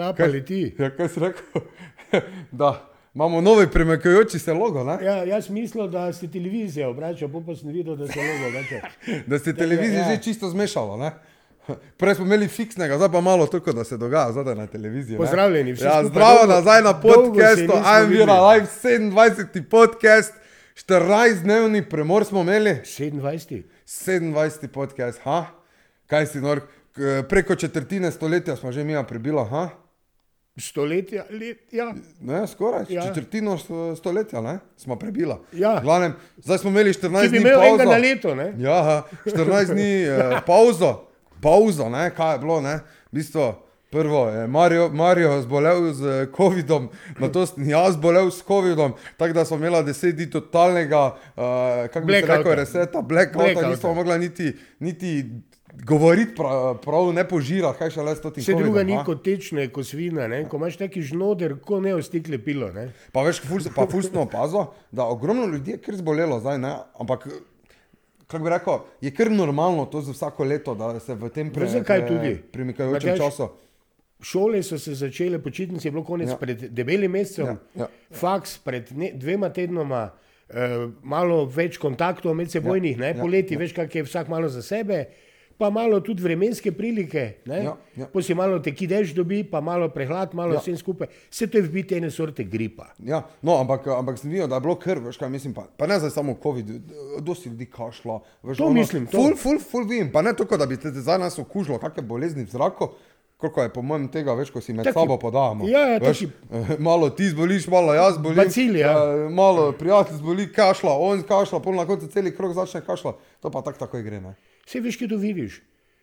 klapa leti. Ja, kaj si rekel? da imamo novi premekajoči se logo, ne? Ja, jaz mislil, da si televizija obračal, pa, sem videl, da se logo obrača. Da se televizija ja. že čisto zmešala, ne? Prej smo imeli fiksnega, zdaj pa malo toliko, da se dogaja zdaj na televiziji. Pozdravljeni vsi Ja, zdravo Dolgo- nazaj na nismo I'm. Vira Live, 27. podcast, 14-dnevni premor smo imeli, 27. 27. podcast, ha? Kaj si nor, preko četrtine stoletja smo že mi prebila, ha? Stoletja, let, ja. Ne, skoraj, Ja. četrtino sto- stoletja, ne, smo prebila. Ja. Glavnem, zdaj smo imeli 14 Če bi dni pauzo. na leto, ne? Ja, aha, 14 dni eh, pauzo, pauzo, ne, kaj je bilo, ne, v bistvu. Prvo je Mario, Mario zbolel z eh, COVID-om, na to sem jaz zbolel s COVID-om, tako da smo imeli 10 dni totalnega, uh, kako bi rekel, reseta, blackouta, Blackouta. nismo mogli niti, niti govoriti prav, prav ne požirati, kaj še le s tem. Vse druga ni kot tečne, kot svina, ne? ko imaš taki žnoder, ko ne ostikle pilo. Ne? Pa veš, ful, pa ful smo opazili, da ogromno ljudi je kar zbolelo zdaj, ne? ampak kako bi rekel, je kar normalno to za vsako leto, da se v tem pre, zakaj tudi? premikajočem času. Šole so se začele, počitnice je bilo konec Ja. pred debelim mesecem, Ja, ja, ja. ja. faks pred ne, dvema tednoma, eh, malo več kontaktov med sebojnih, ja, ne, ja, poleti, ja. ja. veš, kak je vsak malo za sebe. Pa malo tudi vremenske prilike, Ja, ja. ja. si malo teki dež dobi, pa malo prehlad, malo Ja. ja. vse skupaj. Vse to je v biti ene sorte gripa. Ja, no, ampak, ampak sem videl, da je bilo kar, veš kaj mislim, pa, pa ne zdaj samo COVID, dosti ljudi kašla. Veš, To mislim, to. Ful, ful, ful vim, pa ne tako, da bi te zdaj nas okužilo, kakšne bolezni v zraku. Koliko je po mojem tega, veš, ko si med Taki- sabo podajamo. Ja, ja, veš, malo ti zboliš, malo jaz zbolim. Bacili, ja. eh, malo prijatelj zboli, kašla, on kašla, pol na koncu celi krok začne kašla. To pa tako takoj gre, ne? Vse veš, kaj to vidiš.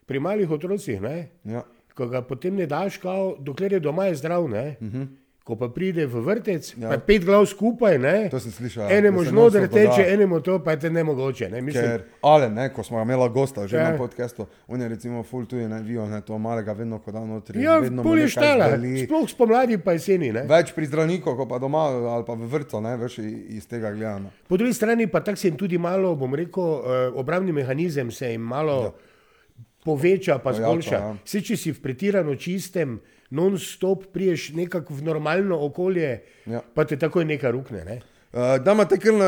Pri malih otrocih, ne, Ja. ko ga potem ne daš, kao, dokler je doma je zdrav, ne. Uh -huh. Ko pa pride v vrtec. Ja. pa pet glav skupaj, ne. To sem slišal, ja, Enemu žnoder non-stop teče, enemu to, pa je te nemogoče. Ne. Mislim, Ker, ale ne, ko smo imeli gosta že Ja. na podkastu, on je recimo full tudi ne vijo, ne, to malega vedno, ko da notri. ja, vedno pol je nekaj štala, sploh spomladi pa jeseni. Ne. Več pri zdravniku, kot pa doma ali pa v vrtu, ne, veš, iz tega gledano. Po drugi strani pa tako se jim tudi malo, bom rekel, eh, obrambni mehanizem se jim malo ja. poveča, pa zboljša. ja. Vse, če si v pretirano čistem, non-stop priješ nekako v normalno okolje, Ja. pa te takoj nekaj rukne. Ne. Uh, Dajmo te kar uh,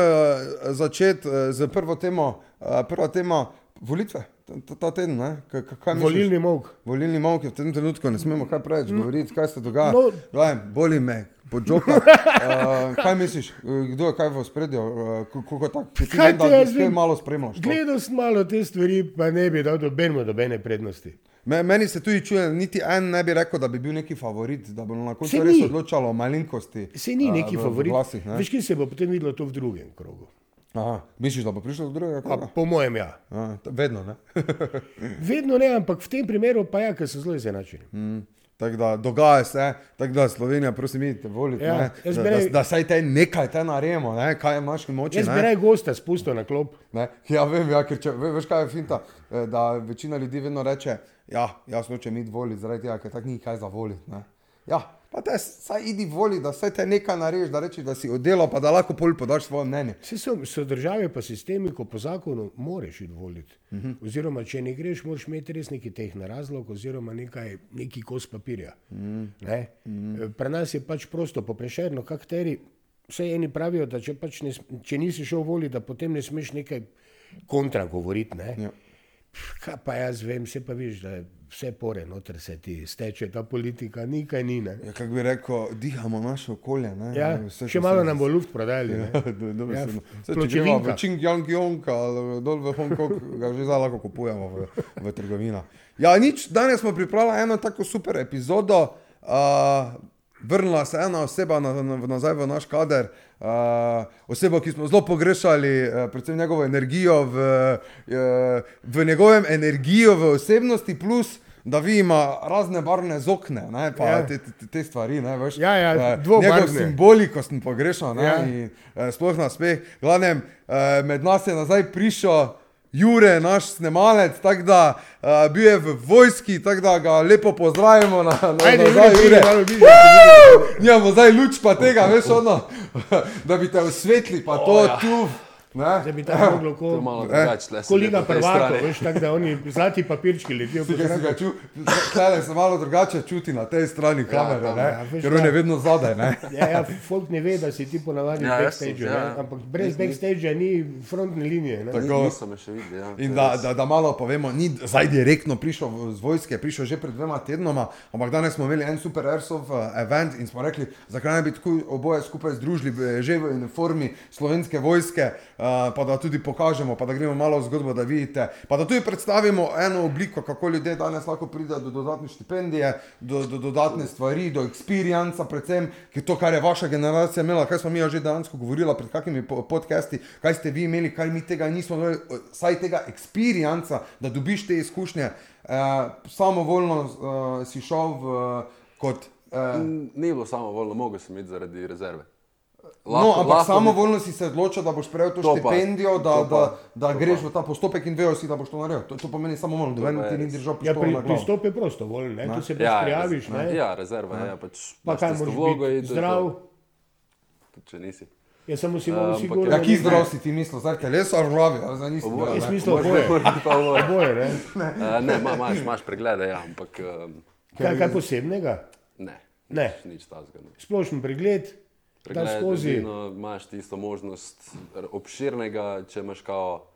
začeti uh, z prvo temo. Uh, prva tema, volitve, ta, ta, teden? Kaj, kaj-? Volilni mok. Volilni mok je v tem trenutku, ne smemo kaj preveč govoriti, kaj se dogaja. No. Glej, boli me, podžoka. Uh, kaj misliš, kdo je kaj v spredju, kako tako? Ti da vem? malo spremljaš. to. Gledal sem malo te stvari, pa ne bi dal dobenemu dobene prednosti. Me, meni se tudi čuje, niti en ne bi rekel, da bi bil neki favorit, da bi na koncu res ni. odločalo o malenkosti. Se ni a, neki v favorit. Glasih, ne? Veš, kje se bo potem videlo to v drugem krogu? Aha, misliš, da bo prišlo do drugega? Kroga? po mojem, ja. A, vedno ne. Vedno ne, ampak v tem primeru pa ja, ker so zelo izenačeni. Mm, Tako da dogaja se, tako da Slovenija, prosim, idite voliti, Ja, jaz da, bi da, da saj te nekaj te naredimo, ne? kaj je v naši moči. Jaz bi ne? raje gosta spustil na klop. Ne? Ja, vem, ja, ker če, ve, veš, kaj je finta, Eh, da večina ljudi vedno reče, ja, jaz nočem iti voliti, zaradi tega, ker tako ni kaj za voliti. Ne." Ja, pa te saj idi voliti, da saj te nekaj narediš, da rečeš, da si oddelal, pa da lahko pol podaš svoje mnenje. Vse so, so države pa sistemi, ko po zakonu moraš iti voliti. Uh -huh. Oziroma, če ne greš, moraš imeti res neki tehni razlog, oziroma nekaj, neki kos papirja. Uh -huh. uh, Pri nas je pač prosto, poprešerno, kakteri. Vse eni pravijo, da če, pač ne, če nisi šel voliti, da potem ne smeš nekaj kontra govoriti. Ne? Ja. Kaj pa jaz vem, vse pa veš, da je vse pore, noter se ti steče ta politika, nikaj ni. Ne? Ja, kako bi rekel, dihamo naše okolje. Ne? Ja, Vse, še malo nam bo luft prodajali. ne. Ja, do- dobesedno. Ja, Saj, če gremo v Čingjiang ali dol v Hongkong, ga že zdaj lahko kupujemo v, v trgovinah. Ja, nič, danes smo pripravili eno tako super epizodo. Uh, vrnila se ena oseba na, na, nazaj v naš kader, uh, oseba, ki smo zelo pogrešali, uh, predvsem njegovo energijo, v, uh, v njegovem energijo, v osebnosti, plus da vi ima razne barvne zokne, ne, pa Ja. te, te, te stvari. Ne, veš, Ja, ja, njegov simboliko sem pogrešal. Ne, Ja. in, eh, sploh na speh. Glavnem, eh, med nas je nazaj prišel Jure, naš snemalec, tako da eh, bil je v vojski, tako da ga lepo pozdravimo na, na, Ajde, nazaj, Jure, Jure. pridi malo bližje, pridi. Nimamo zdaj luč pa tega, veš ono, da bi te osvetli, pa to O, ja. tu. Ne? da bi tako moglo To je ko, malo drugače. tle se ko liga po tej prvaka, veš, tako da oni zlati papirčki letijo Tukaj se zraku. ga ču, tlele se malo drugače čuti na tej strani kamere, tam, ne? ja, veš, ker on je vedno zadaj. Ne? Ja, ja, folk ne ve, da si ti ponavadi Ja, ja, backstage, ja. ja. ampak brez backstage ni frontne linije. Ne? Tako. Ni- Niso me še videli. Ja. In To da, da, da malo povemo, ni zdaj direktno prišel z vojske, prišel že pred dvema tednoma, ampak danes smo imeli en super Airsoft uh, event in smo rekli, zakaj ne bi tako oboje skupaj združili, eh, že v uniformi slovenske vojske, pa da tudi pokažemo, pa da gremo malo v zgodbo, da vidite, pa da tudi predstavimo eno obliko, kako ljudje danes lahko pridejo do dodatne štipendije, do, do dodatne stvari, do experienca, predvsem, ki to, kar je vaša generacija imela, kaj smo mi že dejansko govorili pred kakimi po- podcasti, kaj ste vi imeli, kaj mi tega nismo imeli, saj tega experienca, da dobiš te izkušnje. Uh, samovoljno uh, si šel v, kot. Uh, N- Ni bilo samo voljno, mogel sem iti zaradi rezerve. No, ampak bi- samovoljno si se odločil, da boš prejel to, To to pa, štipendijo, da, to da, da to greš pa. v ta postopek in vejo si, da boš to naredil. To, to pomeni da To pa vedno je ti ni držal Ja, pištolo pri, na glavo. pristop je prostovoljen, ne? tu se pač Ja, prijaviš. res- Ne? Ja, rezerva je. Pač, Pa kaj moraš biti to to. zdrav, Tudi če nisi. jaz samo si Ja, moram ampak sigurno. Ja, ki ne- zdrav si ti mislil, zdaj teleso ali glavi, zdrav, Jaz ne? mislim oboje. Oboje. Ne? Ne, ma- imaš, preglede, ja, ampak Kaj, posebnega? ne. Ne. Nič tazga. Ne. Splošen pregled, da Pregled, skozi. edino Imaš tisto možnost obširnega, če imaš kao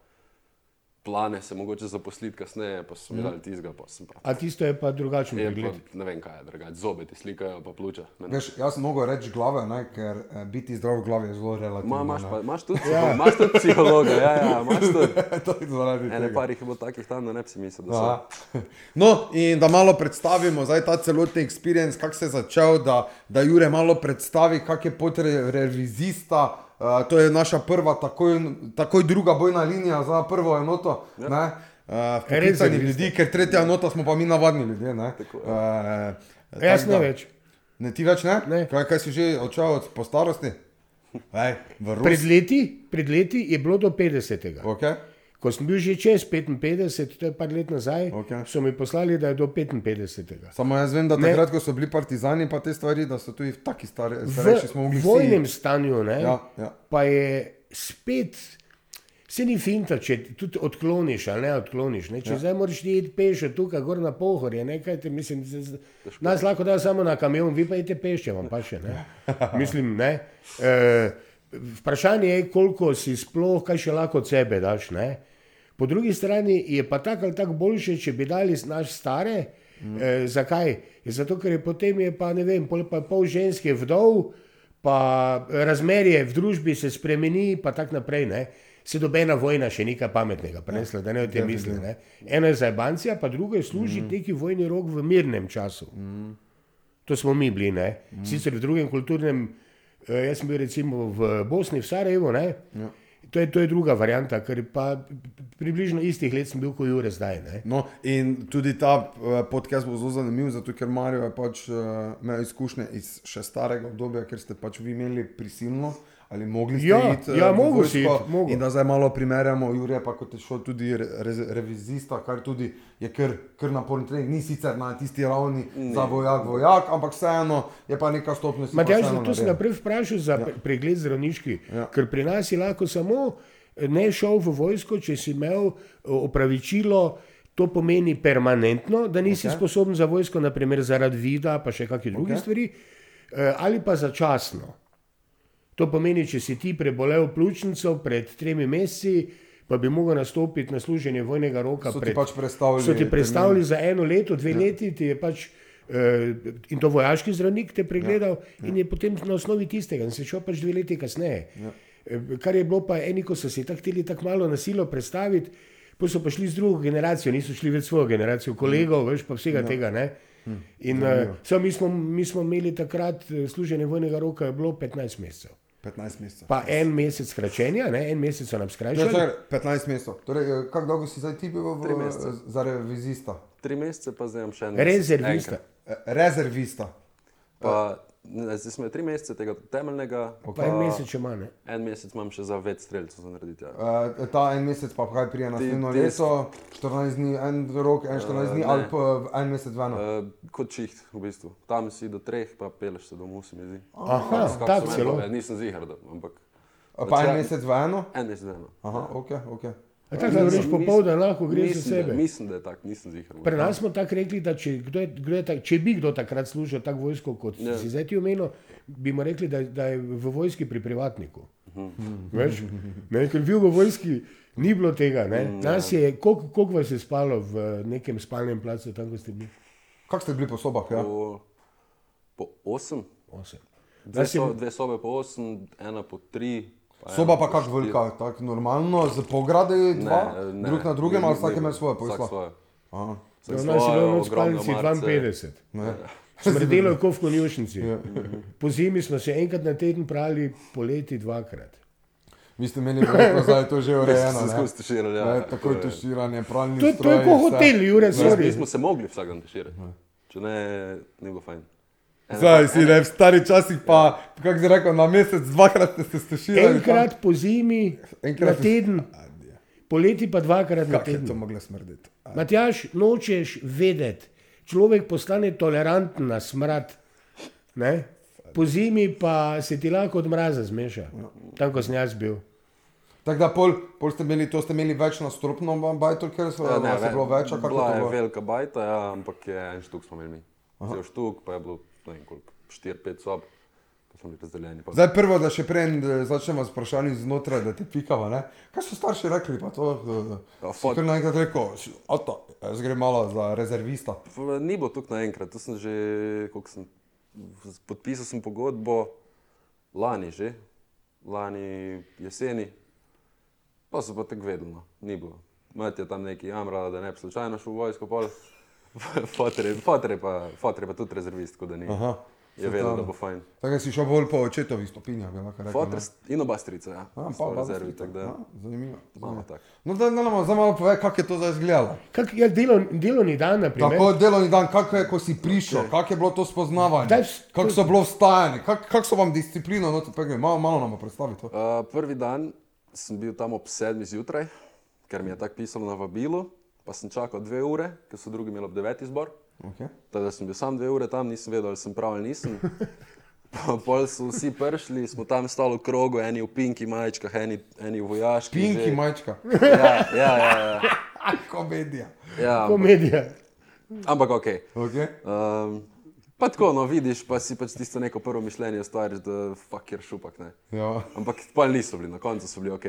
plane, se mogoče zaposliti kasneje, pa so mi dali tizga, pa sem pa. A tisto je pa drugačen Je pregled. pa, ne vem kaj je drugače, zobe ti slikajo, pa pljuča. Ne, ne. Veš, jaz sem mogel reči glave, ne, ker eh, biti zdrav v glavi je zelo relativno. Ma, imaš, ne. pa, imaš, tudi, ja. imaš tudi psihologa, ja, ja, imaš tudi. to je zaradi tega. par jih je bilo takih tam, da ne bi si mislil, da so. No, in da malo predstavimo zdaj ta celotni experience, kako se je začel, da, da Jure malo predstavi, kak je pot re- revizista. Uh, to je naša prva, takoj, takoj druga bojna linija za prvo enoto. Ja. Uh, Res Poklicani je, ljudi, ker tretja enota smo pa mi navadni ljudje. Ne? Tako je. Uh, Jaz ne več. Ne, ti več ne? Ne. Kaj, kaj si že odšel od po starosti? Ej, v Pred leti, pred leti je bilo do 50. Okay. Ko sem bil že čez 55, to je par let nazaj, Okej. so mi poslali, da je do 55. Samo jaz vem, da takrat, ko so bili partizani, pa te stvari, da so tudi taki stari, V starejši smo mogli vsi- vojnem stanju ne, Ja, ja. pa je spet, se ni finta, če tudi odkloniš ali ne odkloniš. Ne. Če ja. zdaj moraš ti iti peš tukaj gor na pohorje, ne, kaj te mislim, z- nas lahko da samo na kamion, vi pa idete peš, če vam pa še ne. Mislim, ne. E, vprašanje je, koliko si sploh, kaj še lahko od sebe daš. Ne. Po drugi strani je pa tako ali tako boljše, če bi dali naš stare. Mm. E, zakaj? Zato, ker je potem je pa ne vem, pol, pa pol ženske vdov, pa razmerje v družbi se spremeni, pa tako naprej. Ne? Se dobena vojna še nekaj pametnega prenesla, da ne o tem misli. Ne? Eno je zajbancija, pa drugo je služiti mm. neki vojni rok v mirnem času. Mm. To smo mi bili, ne? Mm. sicer v drugem kulturnem, eh, jaz sem bil recimo v Bosni, v Sarajevu, ne. Ja. To je, to je druga varianta, ker pa približno istih let sem bil kot Jure zdaj. Ne? No, in tudi ta eh, podcast bo zelo zanimiv, zato ker Marijo je pač uh, imel izkušnje iz še starega obdobja, ker ste pač vi imeli prisilno ali mogli ste Ja, iti. eh, ja, v mogel si iti, mogel. In da zdaj malo primerjamo, Jure pa kot je šel tudi re, re, revizista, kar tudi je kar, kar naporno trening, ni sicer na tisti ravni ne. za vojak, vojak, ampak vseeno je pa neka stopnja. Matjaž, zato sem naprej vprašal za ja. pregled zdravniški, Ja. ker pri nas je lahko samo ne šel v vojsko, če si imel eh, opravičilo. To pomeni permanentno, da nisi okay. sposoben za vojsko, naprimer zaradi vida, pa še kakšne druge okay. stvari, eh, ali pa začasno. To pomeni, če si ti prebolel pljučnico pred tremi meseci, pa bi mogel nastopiti na služenje vojnega roka. So ti pred, pač prestavili So ti predstavili za eno leto, dve ja. leti, ti je pač. Uh, in to vojaški zdravnik te pregledal, ja, ja. in je potem na osnovi tistega, in se šel pač dve leti kasneje. Ja. Kar je bilo pa eni, ko so se tako hteli tako malo na silo predstaviti, pa so pa šli z drugo generacijo, niso šli več svojo generacijo, kolegov, veš pa vsega ja. tega. Ne? In uh, so, mi, smo, mi smo imeli takrat eh, služenje vojnega roka, je bilo 15 mesecev. 15 mesecev. Pa en mesec skračenja, ne? en mesec so nam skrajšali. čakaj, 15 mesecev. Torej, eh, kako dolgo si zdaj ti bil Tri v, mesece. za revizista? Tri mesece, pa zdaj imam še en. Rezervista. Eh, Rezervista. Pa, ne, zdaj smo tri mesece tega temeljnega, Pa en mesec še manj. ne. en mesec imam še za več streljcev za narediti. Ja. Uh, ta en mesec pa kaj prije naslednjo ti- leto, 14 dni, en rok, en 14 dni, ne. ali pa en mesec veno. Uh, kot čiht, v bistvu. Tam si do treh, pa peleš se domov, se mi zdi. Aha, tako povedali, Nisem zihar, ampak Pa en Začel- mesec v eno? En mesec eno. Aha, ok, ok. A tako da greš popoldan, lahko greš za Mislim, da- sebe. Mislim, da je tako, nisem zihar. Pri nas smo tako rekli, da če, kdo je, kdo je tak, če bi kdo takrat služil tako vojsko, kot Ja. si zdaj ti omenil, bi mu rekli, da, da je v vojski pri privatniku. Veš, ne, ker v vojski ni bilo tega. Ne? Nas je, koliko, koliko vas je spalo v nekem spalnem placu, tam ko ste bili? Kako ste bili po sobah? Ja? Po, po osem, Osem. dve, so, dve sobe po osem, ena po tri. Soba pa kako velika, tako normalno, z pogradi dva, Ne, ne, drug na drugem ali vsak ima svoje posla. svoje. Aha. Vsak Ja, nas je bilo v spalnici marce. 52. Ne. Smrdelo je kot v konjušnici. Po zimi smo se enkrat na teden prali, poleti dvakrat. Vi ste meni rekli, da je to že urejeno. Ne? skozi tuširali, ja. Ne, takoj tuširanje, pralni To, to je kot hotel, Jure, Mi sorry. smo se mogli vsak dan tuširati. Če ne, ni bilo fajn. Zdaj si ne v starih časih, pa kako si rekel, na mesec dvakrat ste se stuširali. Enkrat po zimi, Enkrat na teden, poleti pa dvakrat na Kako je to teden. moglo smrdeti? Matjaš, nočeš vedeti. Človek postane toleranten na smrad. Ne? Po zimi pa se ti lahko od mraza zmeša. Tam, ko sem jaz bil. Tako da pol, pol ste imeli, to ste imeli več na stropno bajto, ker so, Ja, ne, je ve- bilo več, a kako je to je bilo? velika bajta, ja, ampak je en štuk smo imeli. Cel štuk, pa je bilo ne vem koliko, 4-5 sob, pa smo bili razdeljeni. Pa. Zdaj prvo, da še prej eh, začnemo s vprašanjem znotraj, da ti pikava, ne? Kaj so starši rekli, to, Ja, uh, fot- kar naenkrat rekel, oto, jaz grem malo za rezervista. V- Ni bilo tukaj naenkrat, to sem že, koliko sem, z- podpisal sem pogodbo lani že, lani jeseni, pa so pa tako vedno, ni bilo. Mati je tam neki jamrala, da ne bi slučajno šel v vojsko, pol. Je, je pa, je tudi rezervist, tako da ni. Aha. Je vedel, da bo fajn. Tako da si šel bolj po očetovih stopinjah, bi lahko rekel. Fotor s- in oba strica, ja. A, pa, pa, rezervi, tako da a, Zanimivo. imamo tako. No, da, da nam zdaj malo pove, kako je to zdaj izgledalo. Kak je delo, delovni dan, na primer? Tako delovni dan, kako je, ko si prišel, kako je bilo to spoznavanje, Daj, kako so bilo vstajanje, kako kak so vam disciplino, no, pegaj, malo, malo nam predstavi to. Uh, prvi dan sem bil tam ob sedmih zjutraj, ker mi je tako pisalo na vabilu, pa sem čakal dve ure, ker so drugi imeli ob devetih zbor. Okay. Tako da sem bil sam dve ure tam, nisem vedel, ali sem prav ali nisem. Pa Pol so vsi prišli, smo tam stali v krogu, eni v pinki majčkah, eni, eni v vojaških. Pinki že. majčka, Ja, ja, ja. ja. komedija. ja Komedija. ampak ok. Okay. Um, pa tako, no vidiš, pa si pač tisto neko prvo mišljenje stvariš, da fuck je šupak. Ne. Ja. Ampak pa niso bili, na koncu so bili ok.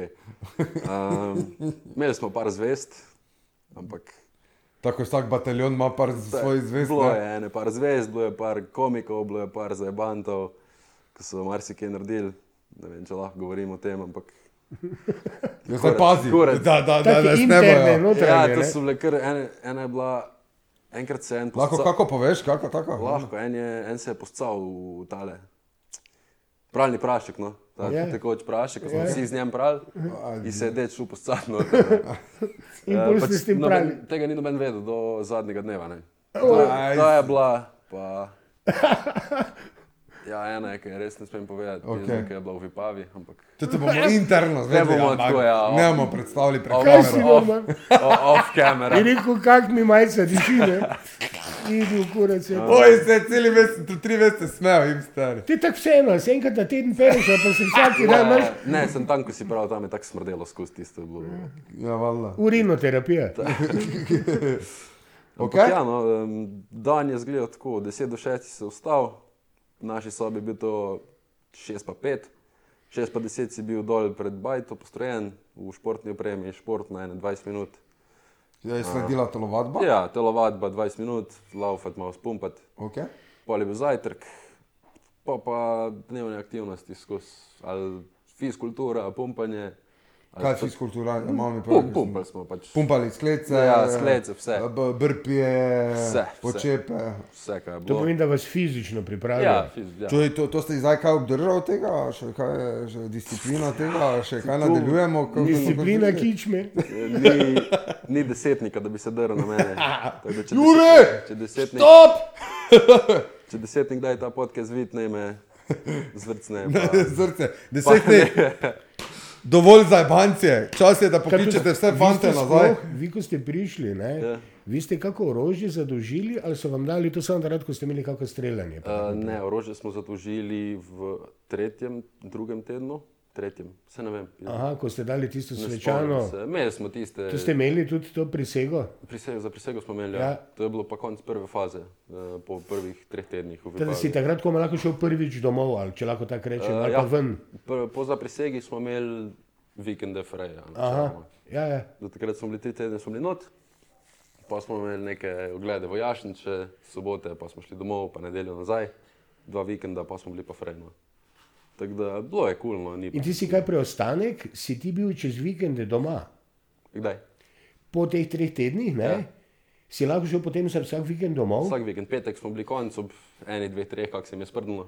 Um, imeli smo par zvest, ampak Tako vsak bataljon ima par svojih zvezd. bilo ne? je ene par zvest, bilo je par komikov, bilo je par zajebantov, ki so marsikaj naredili. Ne vem, če lahko govorim o tem, ampak. Ja, zdaj pazi, Kurec. da, da, da, da interne, snemajo. Ja, notranje. to ne. so bile kar ene, ena je bila, enkrat se je en Lahko poscal- kako poveš, kako tako? Lahko, en, je, en se je poscal v tale. Pralni prašek, no. Ta Ja. tekoč prašek, ko smo Ja. vsi z njim prali in se je deč poscat. No, In bolj pač s tem noben- pravi. Tega ni noben vedel do zadnjega dneva. Ne. To, Aj. to je bila, pa. Ja, ena je, ki je res ne smem povedati, okay. ki je bila v Vipavi. Ampak To te bomo interno zvedeli, bomo ampak tako, ja, ne off- bomo predstavili off- si kamere. off- normal? o- off camera. Je rekel, kak mi majca diši, ne? Idi v kurac. je. Oj, se celi mesec, tu tri mesece smejo jim stari. Ti tako vseeno, se enkrat na teden pereš, pa se vsak dan imaš Ne, sem tam, ko si prav, tam je tako smrdelo skozi tisto. je Bilo. Ja, valjda. urinoterapija. Ampak Okay. Ja, no, dan je zgledal tako, 10 do 6 si se vstal, v naši sobi je bil to 6 pa 5, 6 pa 10 si bil dol pred bajto postrojen, v športni opremi, šport na 21 minut. Ja, je sledila telovadba. Ja, telovadba 20 minut, laufat malo spumpat, Okay. pol je bil zajtrk, pa pa dnevne aktivnosti skozi, ali fizkultura, pumpanje. Kaj pa- fiskultura, malo mi pravi. pumpali smo pač. Pumpali sklece, Ja, sklece, vse. b- brpje, Vse, počepe. Vse, kar je To bilo. pomeni, da vas fizično pripravijo. Ja, fiz, ja. To, je, to, to ste zdaj kaj obdržali tega, še kaj je še disciplina tega, še kaj nadaljujemo? kako- Disciplina kako- kičme. ni, ni desetnika, da bi se drl na mene. Tako če Jure! deset- Če desetnik, Stop! če desetnik da je ta podcast vid, ne me zvrcne. Zrce, deset dni. Dovolj za bancije, čas je, da pokličete vse fante nazaj. Vi, ko ste prišli, ne, Ja. vi ste kako orožje zadožili ali so vam dali to samo zaradi, ko ste imeli kako streljanje? Uh, ne, orožje smo zatožili v tretjem, drugem tednu, tretjem, se ne vem. Aha, ko ste dali tisto svečano. Imeli smo tiste, To ste imeli tudi to prisego? prisego, za prisego smo imeli, Ja. ja. to je bilo pa konec prve faze, eh, po prvih treh tednih. Teda si Vipavi. takrat, ko lahko šel prvič domov, ali če lahko tako rečem, Eh, ali ja. pa ven. Po zaprisegi smo imeli vikende freja. Ja, ja. Do takrat smo bili tri tedne, smo bili not, pa smo imeli neke oglede vojašnice, sobote pa smo šli domov, pa nedeljo nazaj, dva vikenda pa smo bili pa frejno. Tako da bilo je kulno, cool, ni pa. In ti si kaj preostanek, si ti bil čez vikende doma. Kdaj? Po teh treh tednih, ne? Ja. Si lahko šel potem vsak, vikend domov. Vsak vikend, petek smo bili konec ob eni, dveh, treh, kak se mi je sprdnilo.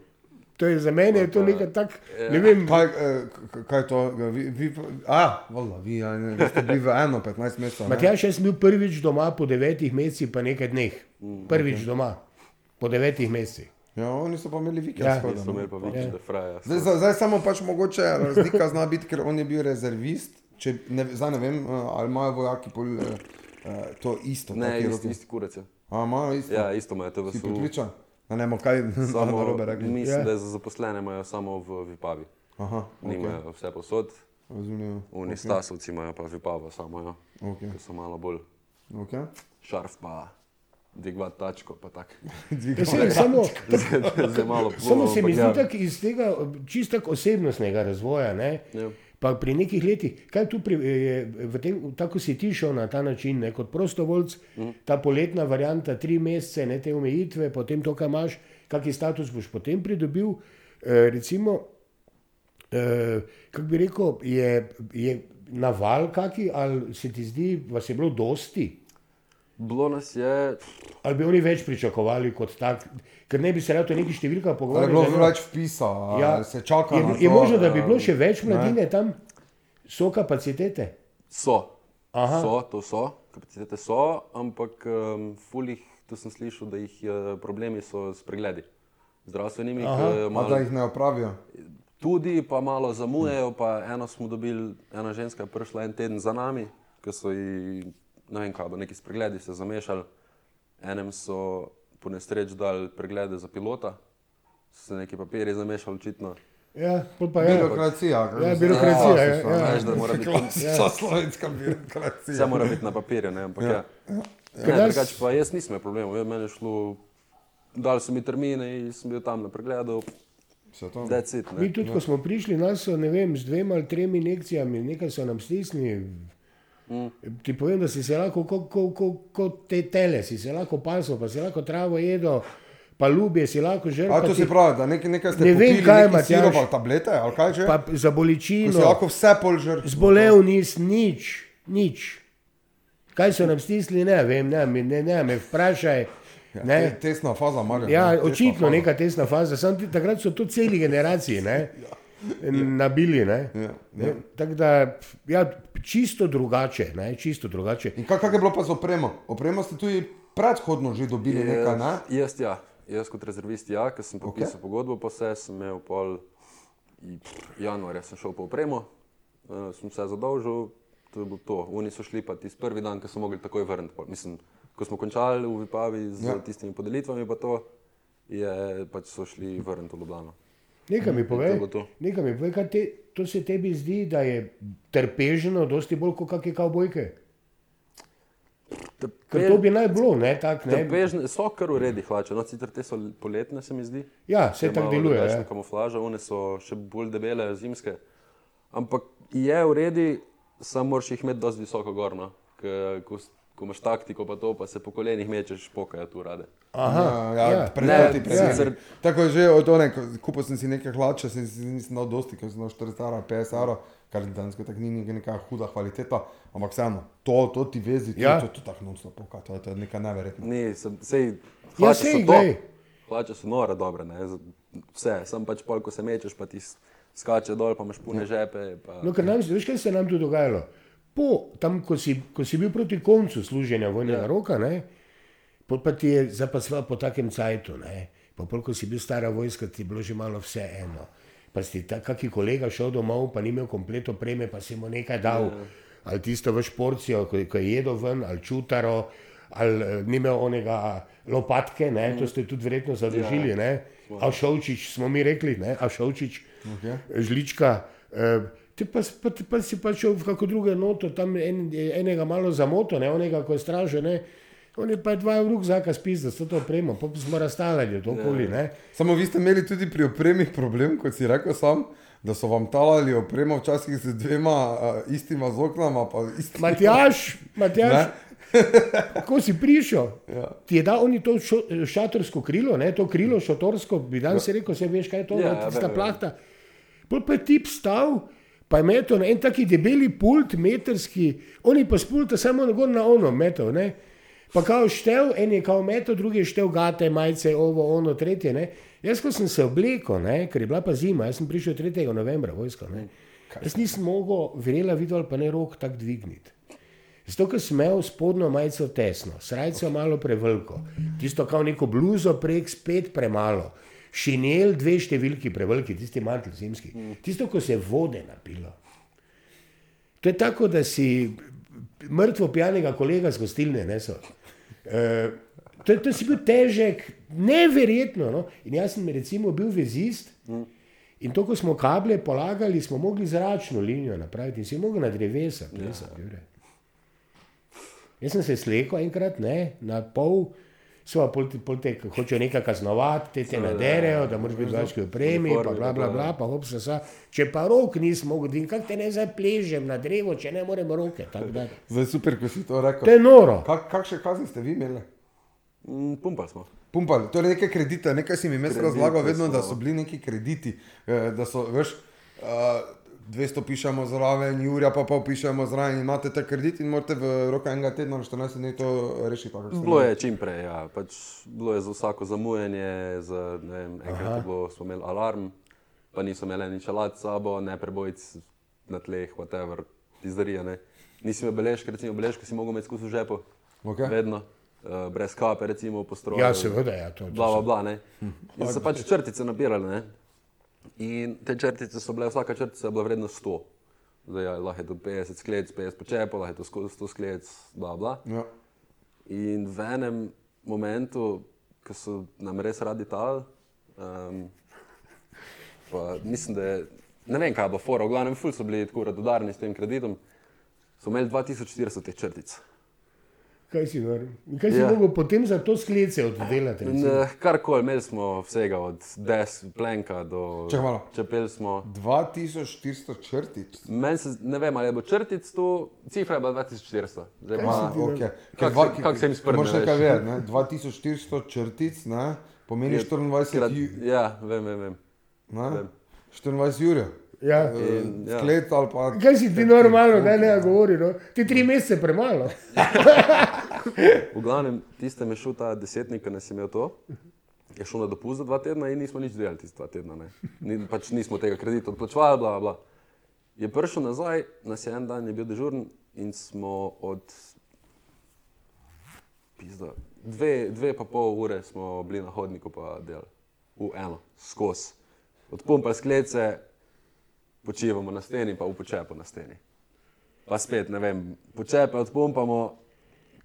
To je za mene je to nekaj tak, ne vem, Kaj, eh, kaj to? Vi, vi, a, vola, vi, a, ne, vi ste bili v eno, 15 mesecev. ne? Matjaš, jaz sem bil prvič doma po devetih mesecih, pa nekaj dneh. Prvič doma po devetih mesecih. Ja, oni so pa imeli vikend. Ja. Ja. Smo imeli pa vikende, freja. Zdaj, zdaj, zdaj samo pač mogoče razlika zna biti, ker on je bil rezervist. Če, ne, zdaj ne vem, eh, ali imajo vojaki pol, eh, eh, to isto. Ne, isti, roki. isti kurec. je. A, imajo isto. Ja, isto imajo to v si SU. pripričan? Da ne bomo kaj Samo, narobe rekli. mislim, Ja. da za zaposlene imajo samo v Vipavi. Aha, Nimajo okay. vse posod, razumem. oni okay. stasovci imajo pa Vipavo samo, ja. Okay. ki so malo bolj Okay. šarf pa dvigvat tačko tak. Ja, samo, malo samo se mi zdi tako iz tega čisto tako osebnostnega razvoja. Ne? Ja. Pa pri nekih letih, kaj tu pri, je, tem, tako si ti šel na ta način, ne, kot prostovoljc, mm. ta poletna varianta, tri mesece, ne te omejitve, potem to, kaj imaš, kakšen status boš potem pridobil. E, recimo, e, kako bi rekel, je, je naval kaki, ali se ti zdi, vas je bilo dosti? Bilo nas je, Ali bi oni več pričakovali kot tak, ker ne bi se rado neki je pogovarjali? bilo da ne- več vpisa, ja, se čaka. Je, na je to, možno, da bi eh, bilo še več mladine tam, so kapacitete. so, Aha. so, to so, kapacitete so, ampak um, fulih, tu sem slišal, da jih uh, problemi so s pregledi. Zdravstvenimi, Aha. ki malo da jih ne opravijo. Tudi, pa malo zamujajo, pa eno smo dobili, ena ženska je prišla en teden za nami, ker so ji, ne vem kaj, bo neki spregledi se zamešali. Enem so po nesreč dali preglede za pilota, so se neki papiri zamešali očitno. Ja, pa je. Birokracija. Ja, birokracija, ja, ja. Veš, da mora biti, Klasična slovenska birokracija. vse mora biti na papirju, ne, ampak ja. ja. Ne, nas- drugače pa jaz nisem imel problemov, ja, meni je šlo, dali so mi termine in sem bil tam na pregledu, Vse it. Mi tudi, ko smo prišli, nas so ne vem, z dvema ali tremi injekcijami, nekaj so nam stisnili. Mm. Ti povem, da si se lahko, kot ko, ko, ko te tele, si se lahko pasel, pa si lahko travo jedel, pa ljubje si lahko žrl. A pa to ti- si pravi, da nekaj, nekaj ste Ne vem, popili, kaj, neki Matjaž. sirup ali tablete, ali kaj že? Pa za Ko si bolečino, lahko vse pol žrl. zbolel nis, nič, nič. Kaj so nam stisnili, ne vem, ne, mi- ne, ne me vprašaj. Ne. Te- Tesna faza, Marjan. Ja, ne, tesna očitno faza. neka tesna faza. Sam ti, takrat so to celi generaciji ne, nabili. Ne. Ja, Ne, Tako da, ja, čisto drugače. Ne, čisto drugače. In kak, kak je bilo pa z opremo? Opremo ste tudi predhodno že dobili nekaj, ne? Jaz, ja, jaz kot rezervist, ja, ker sem podpisal okay. pogodbo, pa vse sem imel pol januarja, sem šel po opremo, uh, sem se zadolžil, to je bilo to. Oni so šli pa tisti prvi dan, ko so mogli takoj vrniti. pol. Mislim, ko smo končali v Vipavi z Ja. ja. tistimi podelitvami, pa to, je pač so šli vrniti v Ljubljano. Nekaj mi To povej, bo to. nekaj mi povej kaj te, to se tebi zdi, da je trpežno, dosti bolj kot kakšne kavbojke. Ker to bi naj bilo, ne, tak, ne. Trpežne so kar v redu hlače, no sicer te so poletne, se mi zdi. Ja, se tako deluje. Ja. Kamuflaža, one so še bolj debele, zimske. Ampak je v redu, samo moraš jih imeti dosti visoko gorno. Ko, ko imaš taktiko, pa to, pa se po kolenih mečeš, pokajo tu rade. Aha, ja, ja. ja, Ne, predvsej. sicer- Tako je že od one, kupil sem si nekaj hlače, sem si nisem dal dosti, ker sem dal 40 evrov, 50 evrov, kar dejansko tako ni neka, huda kvaliteta, ampak vseeno, to, to ti vezi, to, Ja. to, to, to tako nonstop poka, to, je- to je nekaj neverjetnega. Ni, sem, sej, Ja, sej, glej. Hlače so nore, dobre, ne, vse, sem pač pol, ko se mečeš, pa ti skače dol, pa imaš pune žepe. Pa, No, ker nam, veš, kaj se nam tu dogajalo? Po, tam, ko si, ko si bil proti koncu služenja vojnega ja. roka, ne, pa ti je zapasval po takem cajtu, ne, pa pol, ko si bil stara vojska, ti je bilo že malo vse eno. Pa si ta, kaki kolega šel domov, pa ni imel kompleto preme, pa si mu nekaj dal. Ja. Ali tisto v šporcijo, ko, ko je jedel ven, ali čutaro, ali eh, ni imel onega lopatke, ne, to ste tudi verjetno zadržili, ne. Avšovčič smo mi rekli, ne, Avšovčič, Okay. žlička, Uh, ti pa, pa, pa si pa šel v kako drugo noto, tam en, enega malo zamoto, ne, onega, ko je stražil, ne. On je pa dva rukzaka spizda, s to opremo, pa smo razstavljali to okoli, ne. Samo vi ste imeli tudi pri opremi problem, kot si rekel sam, da so vam talali opremo včasih z dvema uh, istima z oknama. pa istima- Matjaš, Matjaš, Ne? ko si prišel, Ja. ti je dal oni to šo, šatorsko krilo, ne, to krilo šatorsko, bi danes si rekel, se veš, kaj je to, Ja, ja, ja, tista vem, vem. plahta. Pol pa je tip stal, pa je metal na en taki debeli pult, metrski, oni pa s pulta samo na gor na ono metal, ne. Pa kao štev, en je kao metal, drugi je štev gate, majice, ovo, ono, tretje, ne. Jaz, ko sem se oblekel, ne, ker je bila pa zima, jaz sem prišel 3. novembra vojsko, ne. Jaz nisem mogel, verjela videl, pa ne rok tak dvigniti. Zato, ker sem imel spodnjo majico tesno, srajco malo preveliko, tisto kao neko bluzo prek spet premalo, šinel dve številki preveliki, tisti mantel zimski, tisto, ko se vode napilo. To je tako, da si mrtvo pijanega kolega z gostilne nesel. E, to, to si bil težek, neverjetno. No? In jaz sem recimo bil vezist. In to, ko smo kable polagali, smo mogli zračno linijo napraviti in si mogel na drevesa plesati. Ja. Jaz sem se slekel enkrat, ne, na pol, so pa pol, pol te, hočejo nekaj kaznovati, te te naderejo, da moraš biti vaški opremi, pa bla, bla, bla, pa hop se sa. Če pa rok nisem mogel, dvin, kako te ne zapležem na drevo, če ne morem roke. tako da. Zdaj super, ko si to rekel. To je noro. Kak, kakšne kazni ste vi imeli? Mm, Pumpali smo. Pumpali, torej neke kredite, nekaj si mi mes razlagal, vedno, da so bili neki krediti, eh, da so, veš, uh, 200 pišemo zraven, Jurja pa pol pišemo zraven imate ta kredit in morate v roka enega tedna, 14 dni to rešiti. Bilo je čim prej, ja. pač bilo je za vsako zamujanje, za, vem, enkrat je bilo, smo imeli alarm, pa niso imeli nič alat s sabo, ne prebojc na tleh, whatever, pizdarija. Ne. Nisi imel beležke, recimo beležke si mogel imeti skozi v žepu, Okej. vedno, uh, brez kape, recimo po stroju. Ja, seveda, ja, to, to bla, bla, bla, ne. In so pač črtice nabirali, ne. In te črtice so bile, vsaka črtica je bila vredna 100. Zdaj, ja, lahko je to 50 sklec, 50 počepov, lahko je to sko- 100 sklec, bla, bla. Ja. In v enem momentu, ko so nam res radi tal, um, pa mislim, da je, ne vem, kaj bilo fora, v glavnem, ful so bili tako radodarni s tem kreditom, so imeli 2400 teh črtic. Kaj si? In Kaj si Ja. mogel potem za to sklece oddelati? Karkoli, imeli smo vsega, od des, plenka do čepel smo. 2400 črtic. Meni se, ne vem, ali je bilo črtic tu, cifra je bila 2400. Zdaj Kaj ti Okay. Kako se- kako se jim sprne, Moraš veš? nekaj vedeti, ne? 2400 črtic, ne? pomeni Je 24 krat, ju, ja, vem, vem, vem. vem. 24 jurjev. Ja. In, ja. Sklet ali pa. Kaj si ti normalno, da ne govori? No? Ti tri mesece premalo. V glavnem, tistem je šel ta desetnik, nas je imel to. Je šel na dopust za dva tedna in nismo nič delali tiste dva tedna. Ne. Ni, pač nismo tega kredita odplačevali, bla, bla, bla. Je prišel nazaj, nas je en dan je bil dežuren in smo od pizda, dve, dve pa pol ure smo bili na hodniku pa delali. V eno, skozi. Odpumpali sklece, počivamo na steni, pa v počepu na steni. Pa spet, ne vem, počepe odpumpamo,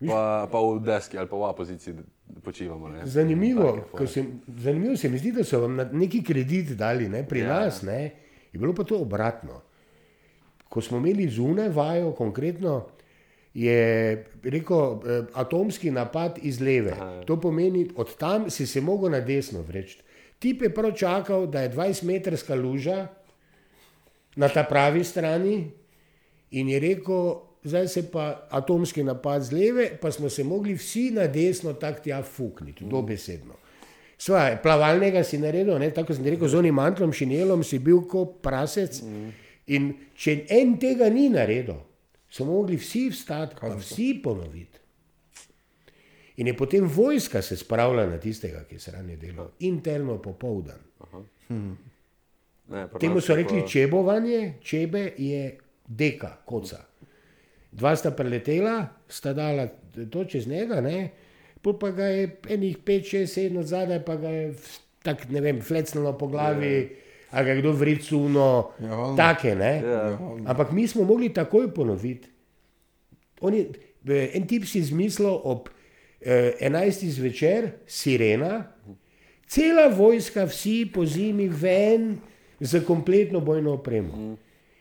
pa, pa v deski ali pa v opoziciji počivamo. Ne. Zanimivo, se, zanimivo se mi zdi, da so vam neki kredit dali, ne? pri Ja. ja. nas ne? je bilo pa to obratno. Ko smo imeli zunaj vajo, konkretno je rekel eh, atomski napad iz leve. Aha. To pomeni, od tam si se mogel na desno vreči. Tip je prav čakal, da je 20-metrska luža na ta pravi strani in je rekel, zdaj se pa atomski napad z leve, pa smo se mogli vsi na desno tak tja fukniti, dobesedno. Svoje, plavalnega si naredil, ne, tako sem rekel, z onim mantlom, šinelom si bil kot prasec. In če en tega ni naredil, so mogli vsi vstati, pa vsi ponoviti. In je potem vojska se spravila na tistega, ki je sranje delal, interno popoldan. Ne, Temu so je rekli pa- čebovanje, čebe je deka, koca. Dva sta preletela, sta dala to čez njega, ne? pol pa ga je enih 5, 6, 7 od zadaj, pa ga je tako, ne vem, flecnilo po glavi, ali ga je kdo vricuno, Ja, take, ne. Ja. Ampak mi smo mogli takoj ponoviti. On je, en tip si izmislil ob eh, 11. zvečer, sirena, cela vojska, vsi po zimi ven z kompletno bojno opremo.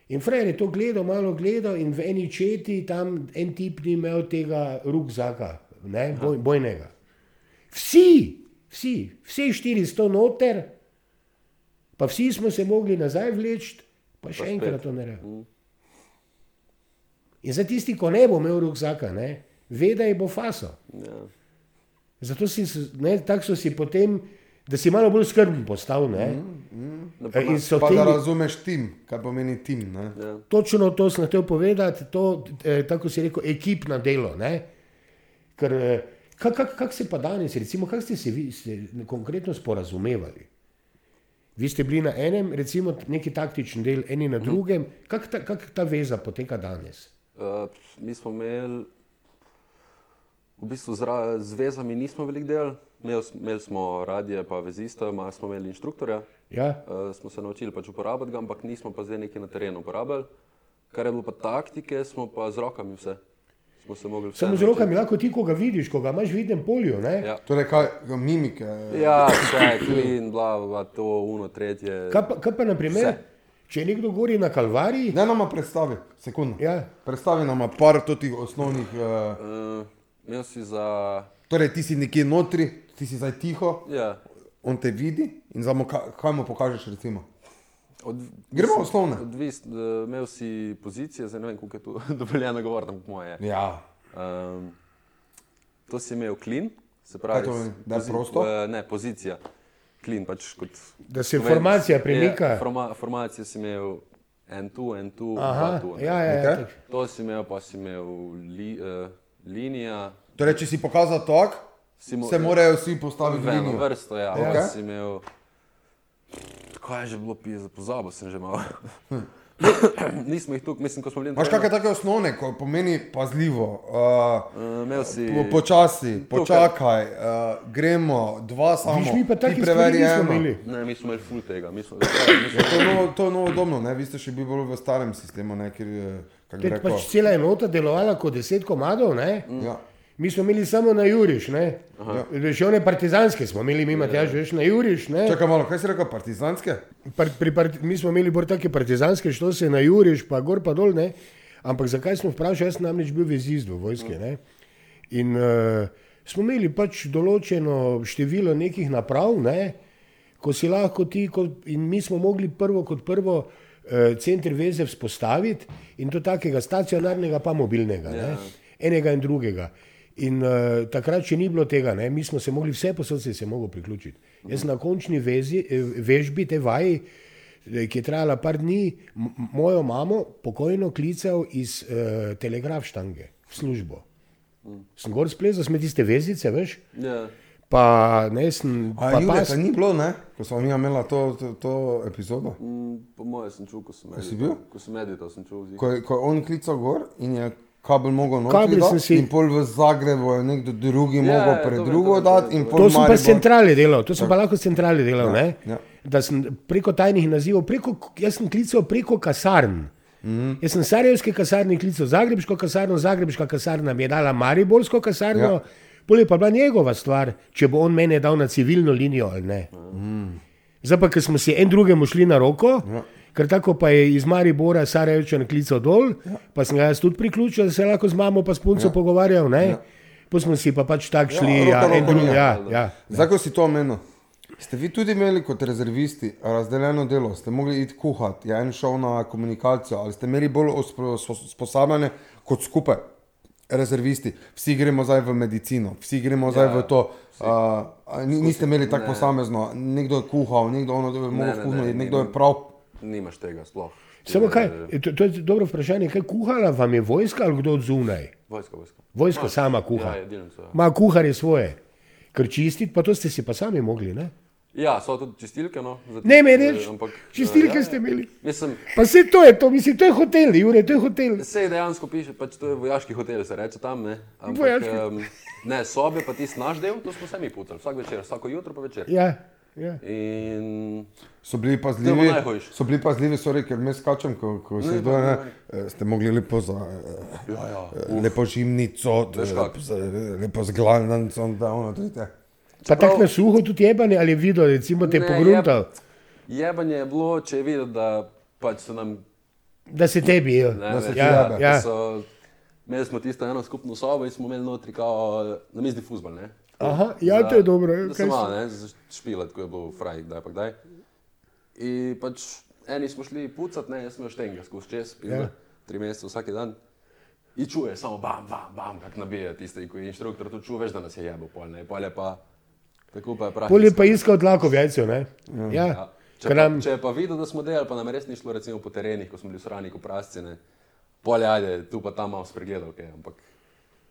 In frajer je to gledal, malo gledal, in v eni četi tam en tip ni imel tega rukzaka, ne, boj, bojnega. Vsi, vsi, vsi štiri sto noter, pa vsi smo se mogli nazaj vleči, pa še Pa enkrat to narediti. In za tisti, ko ne bo imel rukzaka, ne, ve, da je bo faso. Ja. Zato si, ne, tako so si potem, da si malo bolj skrben postal. Ne, No, E, In so Pa da hoteli, razumeš tim, kaj pomeni tim. Ne? Ja. točno to sem hotel povedati, to, eh, tako si rekel, ekipno delo. Ne? Ker, eh, kak, kak, kak se pa danes, recimo, kako ste se vi ste konkretno sporazumevali? Vi ste bili na enem, recimo, neki taktični del, eni na drugem. Kako ta, kak ta veza poteka danes? Uh, mi smo imeli, v bistvu z, ra- z vezami nismo velik del, imeli, imeli smo radije, pa vezista, malo smo imeli inštruktorja, Ja? uh, smo se naučili pač uporabljati ga, ampak nismo pa zdaj neki na terenu uporabljali. Kar je bilo pa taktike, smo pa z rokami vse. Smo se mogli vse Samo z rokami lahko ti, ko ga vidiš, ko ga imaš v vidnem polju. Ne? Ja. Torej, kaj, mimike. Ja, vse, klin, bla, bla, to, uno, tretje. Kaj pa, kaj pa naprimer, Vse. če je nekdo gori na kalvariji? Ne nama predstavi, sekunda. Ja. Predstavi nam par totih osnovnih. Uh, Uh, imel si za, torej, ti si nekje notri, ti si zdaj tiho, ja, on te vidi in zdaj mu ka- kaj mu pokažeš, recimo. od, Gremo v osnovne. Odvis, imel si pozicije, zdaj ne vem, koliko je tu dovoljeno govoriti, ampak moje. je. Ja, Um, to si imel klin, se pravi, to pomeni? Da je prosto? Uh, ne, pozicija. Klin, pač kot. Da se Slovenc. formacija premika. Ja, forma, formacijo si imel en tu, en tu, Aha, dva tu. ne. ja, ja, ja, tako. To si imel, pa si imel li, uh, linija. torej, če si pokazal tok, Si mo- se morajo vsi postaviti V eno linijo. vrsto, ja. Okej. Okay. Si imel, kaj je že bilo pisa, pozabil sem že malo. Nismo jih tukaj, mislim, ko smo bili na Imaš kakšne take osnovne, ko pomeni pazljivo, uh, Uh, imel si. po, počasi, počakaj, uh, gremo, dva samo. Viš, mi pa eno. imeli. Ne, mi smo imeli full tega. Mi smo, mi smo, To je novo, to je novo domno, ne? vi ste še bili bolj v starem sistemu, ne? ker je, Ker je pač cela enota delovala kot deset komadov, ne? Ja. mi smo imeli samo na Juriš, ne? Še one partizanske smo imeli, mi Matjaž, veš, na Juriš, ne? Čakaj malo, kaj si rekel, partizanske? Par, pri part, mi smo imeli bolj take partizanske, što se na Juriš, pa gor pa dol, ne? Ampak zakaj smo vprašali, jaz namreč bil vezist v vojske, ne? In uh, smo imeli pač določeno število nekih naprav, ne? Ko si lahko ti, ko, in mi smo mogli prvo kot prvo center veze vzpostaviti in to takega stacionarnega pa mobilnega, ne? enega in drugega. In uh, takrat, če ni bilo tega, ne, mi smo se mogli vse posod se mogli priključiti. Jaz sem na končni vezi, eh, vežbi te vaji, eh, ki je trajala par dni, mojo mamo pokojno klical iz uh, telegrafštange v službo. Sem gor splezal, sme tiste vezice, veš, ja. Pa ne sem. A Pa Julija, pas, ni bilo, ne? Ko smo mi imeli to, to, to epizodo. Mm, Po mojem sem čutil, ko sem si medital. bil? Ko sem medital, sem čutil. Ko ko je on klical gor in je kabel mogel dati si- in pol v Zagrebu je nekdo drugi Ja, mogel ja, pred to vem, drugo to vem, dati to in vem. pol To sem pa centrale delal, to sem pa lahko s centrale delal, Ja, ja, ja. da sem preko tajnih nazivov, preko, jaz sem klical preko kasarn. Mm. -hmm. Jaz sem Sarajevske kasarne klical Zagrebško kasarno, Zagrebška kasarna mi je dala Mariborsko kasarno, Ja. Ja. pol je pa bila njegova stvar, če bo on mene dal na civilno linijo ali ne. Mm. Zdaj pa, ker smo si en drugemu šli na roko, ja. ker tako pa je iz Maribora Sarajevčan klical dol, ja. pa sem ga jaz tudi priključil, da se lahko z mamo pa s punco ja. pogovarjal, ne. Ja. Pa smo si pa pač tako šli, Ja, ja, roko, en roko, drug, ja. ja, ja. Zdaj, ko si to omenil, ste vi tudi imeli kot rezervisti razdeljeno delo, ste mogli iti kuhati, je en šel na komunikacijo, ali ste imeli bolj uspo- spo- usposabljanje kot skupaj rezervisti. Vsi gremo zdaj v medicino, vsi gremo zdaj Ja, v to. Uh, niste imeli tako posamezno, nekdo je kuhal, nekdo ono, je mogel ne, kuhati, ne, nekdo je prav. Nimaš tega sploh. Samo kaj, to, to je dobro vprašanje, kaj kuhala vam je vojska ali kdo od zunaj? Vojska, vojska. Vojska sama kuha. Ja, jedilnico. Ja. Ma kuhar je svoje. Ker čistiti, pa to ste si pa sami mogli, ne? Ja, so tudi čistilke, no. za Ne me tiste, reči, ampak, čistilke eh, ste imeli. Mislim, Pa vse to je to, mislim, to je hotel, Jure, to je hotel. Sej dejansko piše, pač to je vojaški hotel, se reče tam. Ne, Vojaški. um, ne sobe, pa tisti naš del, to smo sami pucali, vsak večer, vsako jutro pa večer. Ja, ja. In So bili pazljivi, so bili pazljivi, sorry, ker me skačem, ko, ko se kdo ne, eh, ste mogli lepo za, eh, ja, ja. eh, lepo žimnico, eh, lepo z glavnicom, da ono, trite. Pa tako na suho tudi jebanje, ali je videl, recimo te pogruntal. Jebanje je bilo, če je videti, da pač se nam da se tebi je. Ne, Da se veš, ti Ja, jebe. ja. so- Imeli smo tisto eno skupno sobo in smo imeli notri kao na mizni futbol. Ne? Aha, ja, to je dobro. Da Kaj se malo, ne, špilat, ko je bil fraj, kdaj pa kdaj. In pač eni smo šli pucat, ne, jaz sem imel štenga skozi čez, Ja. tri mesece vsak dan. In čuje samo bam, bam, bam, kak nabija tisti, ko je inštruktor tu čuje, veš, da nas je jebo pol, ne, pol je pa, tako pa je prav. Pol je pa iskal tlako v jajcu, ne? Ja. Ja. Če, Ker pa, nam, če je pa videl, da smo delali, pa nam res ni šlo recimo po terenih, ko smo bili v Sraniku prascene, pol je ajde, tu pa tam malo spregledal, okay, ampak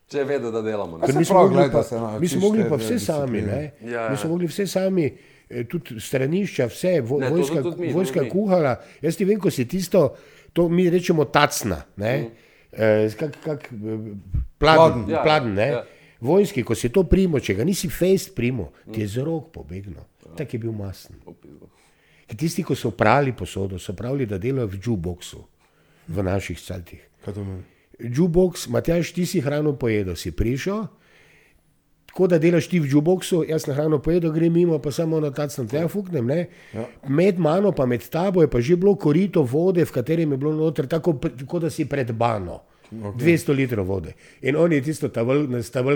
če je vedel, da delamo. Ne. mi smo mogli gleda, pa, naučiš mi smo mogli pa vse sami, ne? Ja, Mi ja. smo mogli vse sami, eh, tudi stranišča, vse, vo, Ne, to vojska, tudi mi, to vojska tudi mi. kuhala. Jaz ti vem, ko si tisto, to mi rečemo tacna, ne? Mm. Eh, kak, kak, eh, pladen, Pladen. Ja, pladen, ne? ja. Vojski, ko si to primo, če ga nisi fejst primo, ti je z rok pobegnil. Tak je bil masen. Ker Tisti, ki so prali posodo, so pravili, da delajo v jukeboxu, v naših celtih. Jukebox, Matjaš, ti si hrano pojedel, si prišel, tako da delaš ti v jukeboxu, jaz na hrano pojedel, grem mimo, pa samo na tacno tja fuknem. Ne? Ja. Med mano, pa med tabo je pa že bilo korito vode, v katerem je bilo noter, tako, tako da si pred bano. Okay. 200 litrov vode. In on je tisto tavel,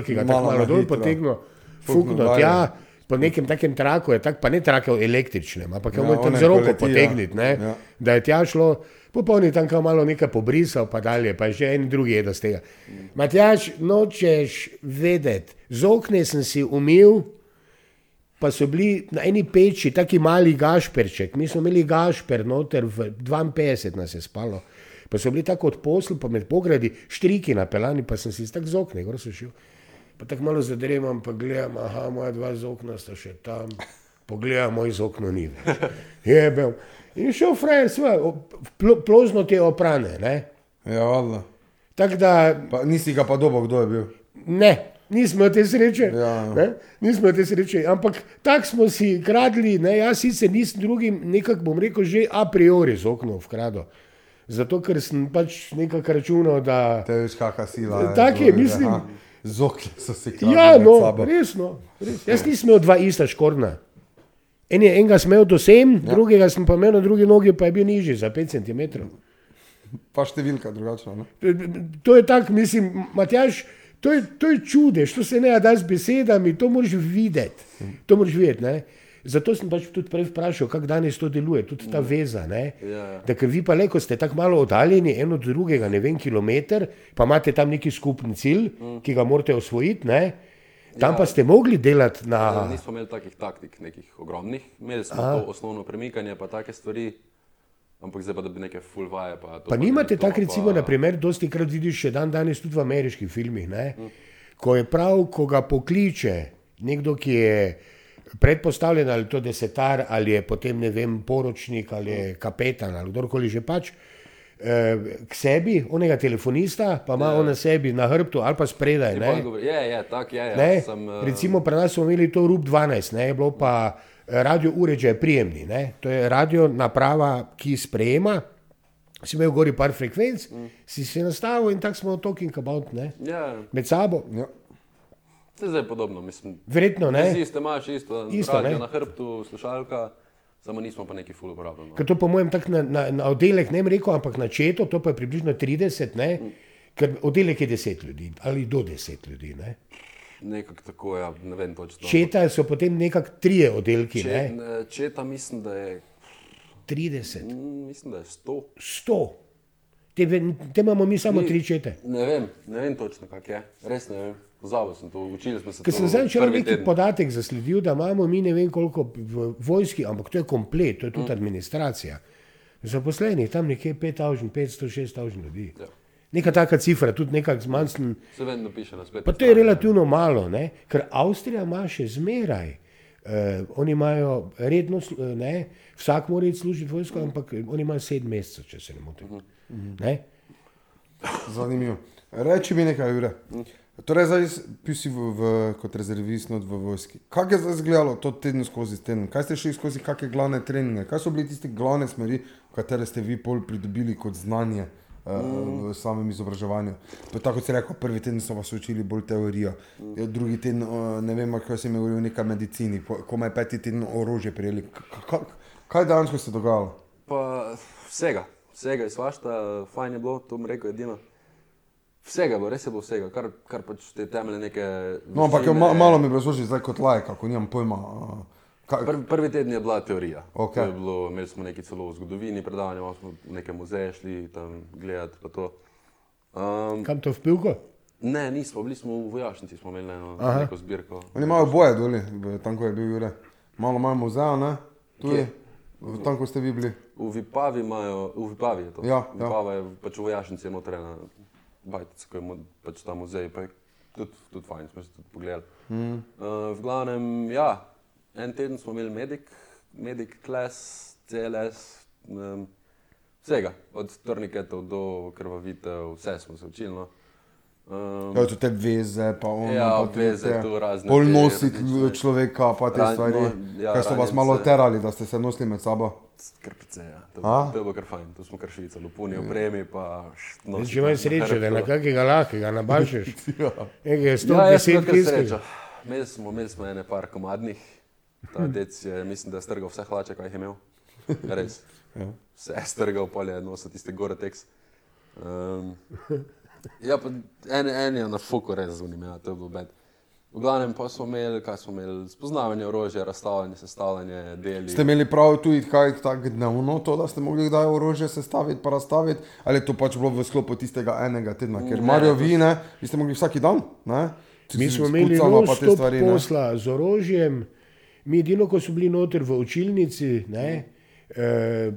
ki ga tako Malo malo na dol hitro. potegnil, Fuknil fuknil dalje. tja. Po nekem takem traku je tako, pa ne traku električnem, ampak je Ja, moral tam onem, z roko ja. potegniti, Ja. da je tja šlo, popolni tam kao malo nekaj pobrisal, pa dalje, pa je že en drugi jedel z tega. Matjaš, nočeš vedeti, z okne sem si umil, pa so bili na eni peči taki mali gašperček, mi smo imeli gašper noter, v 52 nas je spalo. Pa so bili tako od poslu, pa med pogradi, štriki napelani, pa sem si tako z okne, gor sem šel. Pa tako malo zadremam, pa gledam, aha, moja dva z okna sta še tam, pogledam, moj z okno ni več. Jebem. In šel frajer, sva, plo, plozno te oprane, ne. Ja, valjda. Tako da, Pa nisi ga pa dobo, kdo je bil. ne, nismo te sreče. Ja. Ne? Nismo te sreče, ampak tako smo si kradli, ne, jaz sicer nisem drugim, nekako bom rekel, že a priori z okno vkrado. Zato, ker sem pač nekako računal, da. Te veš, kakšna sila. Tak je, mislim. Zokli so se kradli Ja, no, resno. Res. Jaz nisem imel dva ista škorna. En je enega smel do sem, ja. drugega sem pa imel na drugi nogi, pa je bil nižji za 5 cm. Pa številka drugačna. Ne? To je tako, mislim, Matjaš, to je, to je čudež, to se ne da z besedami, to moraš videti. To moraš videti. Ne? Zato sem pač tudi prej vprašal, kako danes to deluje, tudi ta veza. Ne? Ja, ja. Da, ker vi pa le, ko ste tako malo oddaljeni en od drugega, ne vem, kilometr, pa imate tam neki skupni cilj, mm. ki ga morate osvojiti, ne? tam ja. pa ste mogli delati na. Ja, nismo imeli takih taktik, nekih ogromnih. Imeli smo to osnovno premikanje, pa take stvari, ampak zdaj pa da bi neke full vaje. Pa, Pa nimate tako, recimo, pa- naprimer, dosti krat vidiš še dan danes tudi v ameriških filmih, ne? ko je prav, ko ga pokliče nekdo, ki je predpostavljen ali to desetar, ali je potem ne vem, poročnik ali je kapetan ali kdorkoli že pač. eh, K sebi, onega telefonista, pa ima on na sebi na hrbtu ali pa spredaj. Ne? Je, je, tako je. Ne? Ja, sem, eh, Recimo, pri nas smo imeli to RUP 12, ne? je bilo pa eh, radio uređaj prijemni. Ne? To je radio naprava, ki sprejema. Si imel gori par frekvenc, mm. si se nastavil in tako smo talking about ne? Ja, med sabo. Ja. Se zdaj podobno, mislim. Verjetno ne. Vsi ste imaš isto, Isto, radio na hrbtu, slušalka, samo nismo pa neki full uporabljali. No. Ker to po mojem tak na, na, na oddelek ne bi rekel, ampak na četo, to pa je približno 30, ne? ker oddelek je 10 ljudi ali do 10 ljudi. Ne? Nekako tako, ja, ne vem točno. Četa so potem nekako trije oddelki, Če, ne? ne, četa mislim, da je, 30, mm, mislim, da je 100. 100. Te, te imamo mi samo Ni- tri čete. Ne vem, ne vem točno, kak je. Res ne vem. Pozabil sem to, učili smo se Ker to sem zdaj včeraj prvi neki teden. podatek zasledil, da imamo mi ne vem koliko v vojski, ampak to je komplet, to je tudi administracija. Zaposlenih tam nekje 5000, 500, 6000 ljudi. Ja. Neka taka cifra, tudi nekako zmanjšan. Se vedno piše na spletu. Pa to je relativno malo, ne? ker Avstrija ima še zmeraj. Uh, oni imajo redno, slu- eh, ne, vsak mora iti služiti vojsko, ampak eh, oni imajo sedem mesecev, če se ne motim. Ne? Zanimivo. Reči mi nekaj, Jure. Torej, zdaj bil si v, v, kot rezervist v vojski. Kaj je zdaj izgledalo to teden skozi teden? Kaj ste šli skozi kakšne glavne treninge? Kaj so bili tiste glavne smeri, katere ste vi pol pridobili kot znanje uh, v samem izobraževanju? Pa tako si rekel, prvi teden so vas učili bolj teorijo, mm. drugi teden, uh, ne vem, kaj si mi govoril o nekaj medicini, komaj peti teden orožje prijeli. K- Kaj dejansko se je dogajalo? Pa vsega, vsega je svašta, fajn je bilo, to bom rekel edino. Vsega bo, res je bilo vsega, kar, kar pač te temelje neke. No, ampak ma, malo mi razloži zdaj kot lajk, kako nimam pojma. Kaj, Prvi, prvi teden je bila teorija. Ok. To je Bilo, imeli smo nekaj celo v zgodovini predavanja, malo smo v neke muzeje šli tam gledati. Um, Kam to vpilko? ne, nismo, bili smo v vojašnici, smo imeli eno, Aha. neko zbirko. Oni imajo boje doli, v- tam ko je bil Jure. Malo imajo muzeja, ne? Tu je, v- tam ko ste vi bili. V Vipavi imajo, v Vipavi je to. Ja, ja. Vipava je pač v vojašnici notrena bajtica, ko je mo- pač ta muzej, pa je tudi, tudi fajn, smo se tudi pogledali. Mm. Uh, v glavnem, ja, en teden smo imeli medic, medic class, CLS, um, vsega, od torniketov do krvavitev, vse smo se učili. No. Um, Ja, tu te veze, pa ono. Ja, pa veze, te- tu razne Pol nositi človeka, pa te Ran- stvari. no, ja, Kaj so vas malo terali, da ste se nosili med sabo? Kar precej, ja. To, A? to je bilo kar fajn, tu smo kar švicali, v puni opremi, pa Če imaš srečo, da na kakega lahkega Ja. nekaj Ja, jaz sem 110 imel kar kg. srečo. Imeli smo, imeli smo ene par komadnih, ta dec je, mislim, da je strgal vse hlače, kaj je imel. Res. Vse je strgal, pol je nosil tiste gore tekst. Um, ja, pa en, en je na fuku res zunim, ja, to je bilo bed. V glavnem pa smo imeli, kaj smo imeli, spoznavanje orožja, razstavljanje, sestavljanje, deli. Ste imeli prav tudi kaj tako dnevno, to, da ste mogli kdaj orožje sestaviti, pa razstaviti, ali je to pač bilo v sklopu tistega enega tedna, ker Ne, Marijo vi, ne, vi ste mogli vsak dan, ne? Če Mi smo imeli pa te stvari, ne. posla z orožjem, mi edino, ko smo bili noter v učilnici, ne, eh,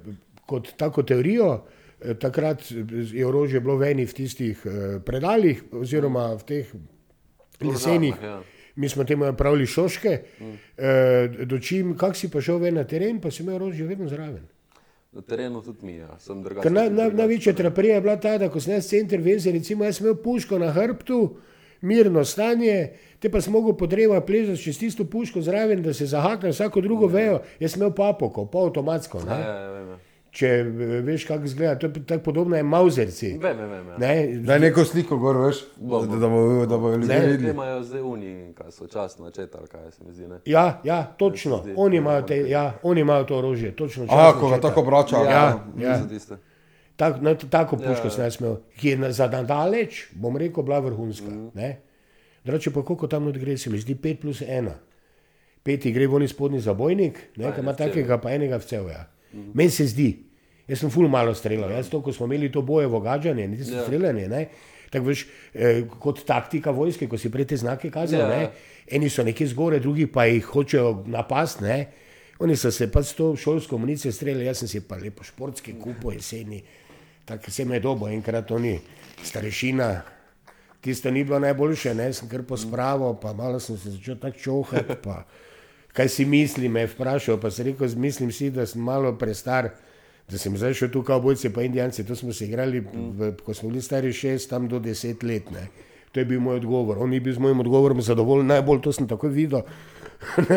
kot tako teorijo, eh, takrat je orožje bilo v enih v tistih eh, predalih, oziroma v teh lesenih. ja. Mi smo temu pravili šoške, eh, dočim, kak si pa šel ven na teren, pa si imel orožje vedno zraven. Na terenu tudi mi, ja. sem drugačen. Naj, naj, največja traparija je bila ta, da ko sem jaz center vezal, recimo jaz sem imel puško na hrbtu, mirno stanje, te pa sem mogel po dreva plezati čez tisto puško zraven, da se zahakne vsako drugo vejo, jaz sem imel papoko, pol avtomatsko. Ja, Ne? ja, vem, ja. Če eh, veš, kako izgleda, to je tako podobno je mauzerci. Vem, vem, vem. Ja. Ne? Daj neko sliko gor, veš, Bo, da, bo. da bo, da bo ljudje videli. imajo zdaj uni, kaj so čas načeti, ali kaj se mi zdi. Ne? Ja, ja, točno. zdi, Oni ja, imajo, te, ja, oni imajo to orožje, točno. A, časno ko ga tako obrača. Ja, ja. ja. Za tiste. Tak, na, tako puško Ja, sem jaz imel, ki je na- za daleč, bom rekel, bila vrhunska. Mm. Drugače pa koliko tam not gre, se mi zdi 5 plus 1. Peti gre v oni spodnji zabojnik, ne, ki ima takega, pa enega v cel. Ja. Mm. Meni se zdi, jaz sem ful malo streljal, jaz to, ko smo imeli to boje vogađanje, niti Ja. streljanje, ne. Tako veš, eh, kot taktika vojske, ko si prej te znake kazal, Ja. ne. Eni so nekje zgore, drugi pa jih hočejo napast, ne. Oni so se pač s to šolsko municijo streljali, jaz sem si pa lepo športske kupo jeseni. Tako se me je dobo, enkrat oni, starešina, tisto ni bilo najboljše, ne, sem kar pospravo, pa malo sem se začel tako čohati, pa kaj si misli, me je vprašal, pa sem rekel, mislim si, da sem malo prestar, da sem zdaj šel tu kao bojce pa indijanci, to smo se igrali, v, ko smo bili stari šest, tam do deset let, ne. To je bil moj odgovor. On ni bil z mojim odgovorom zadovoljen, najbolj to sem takoj videl.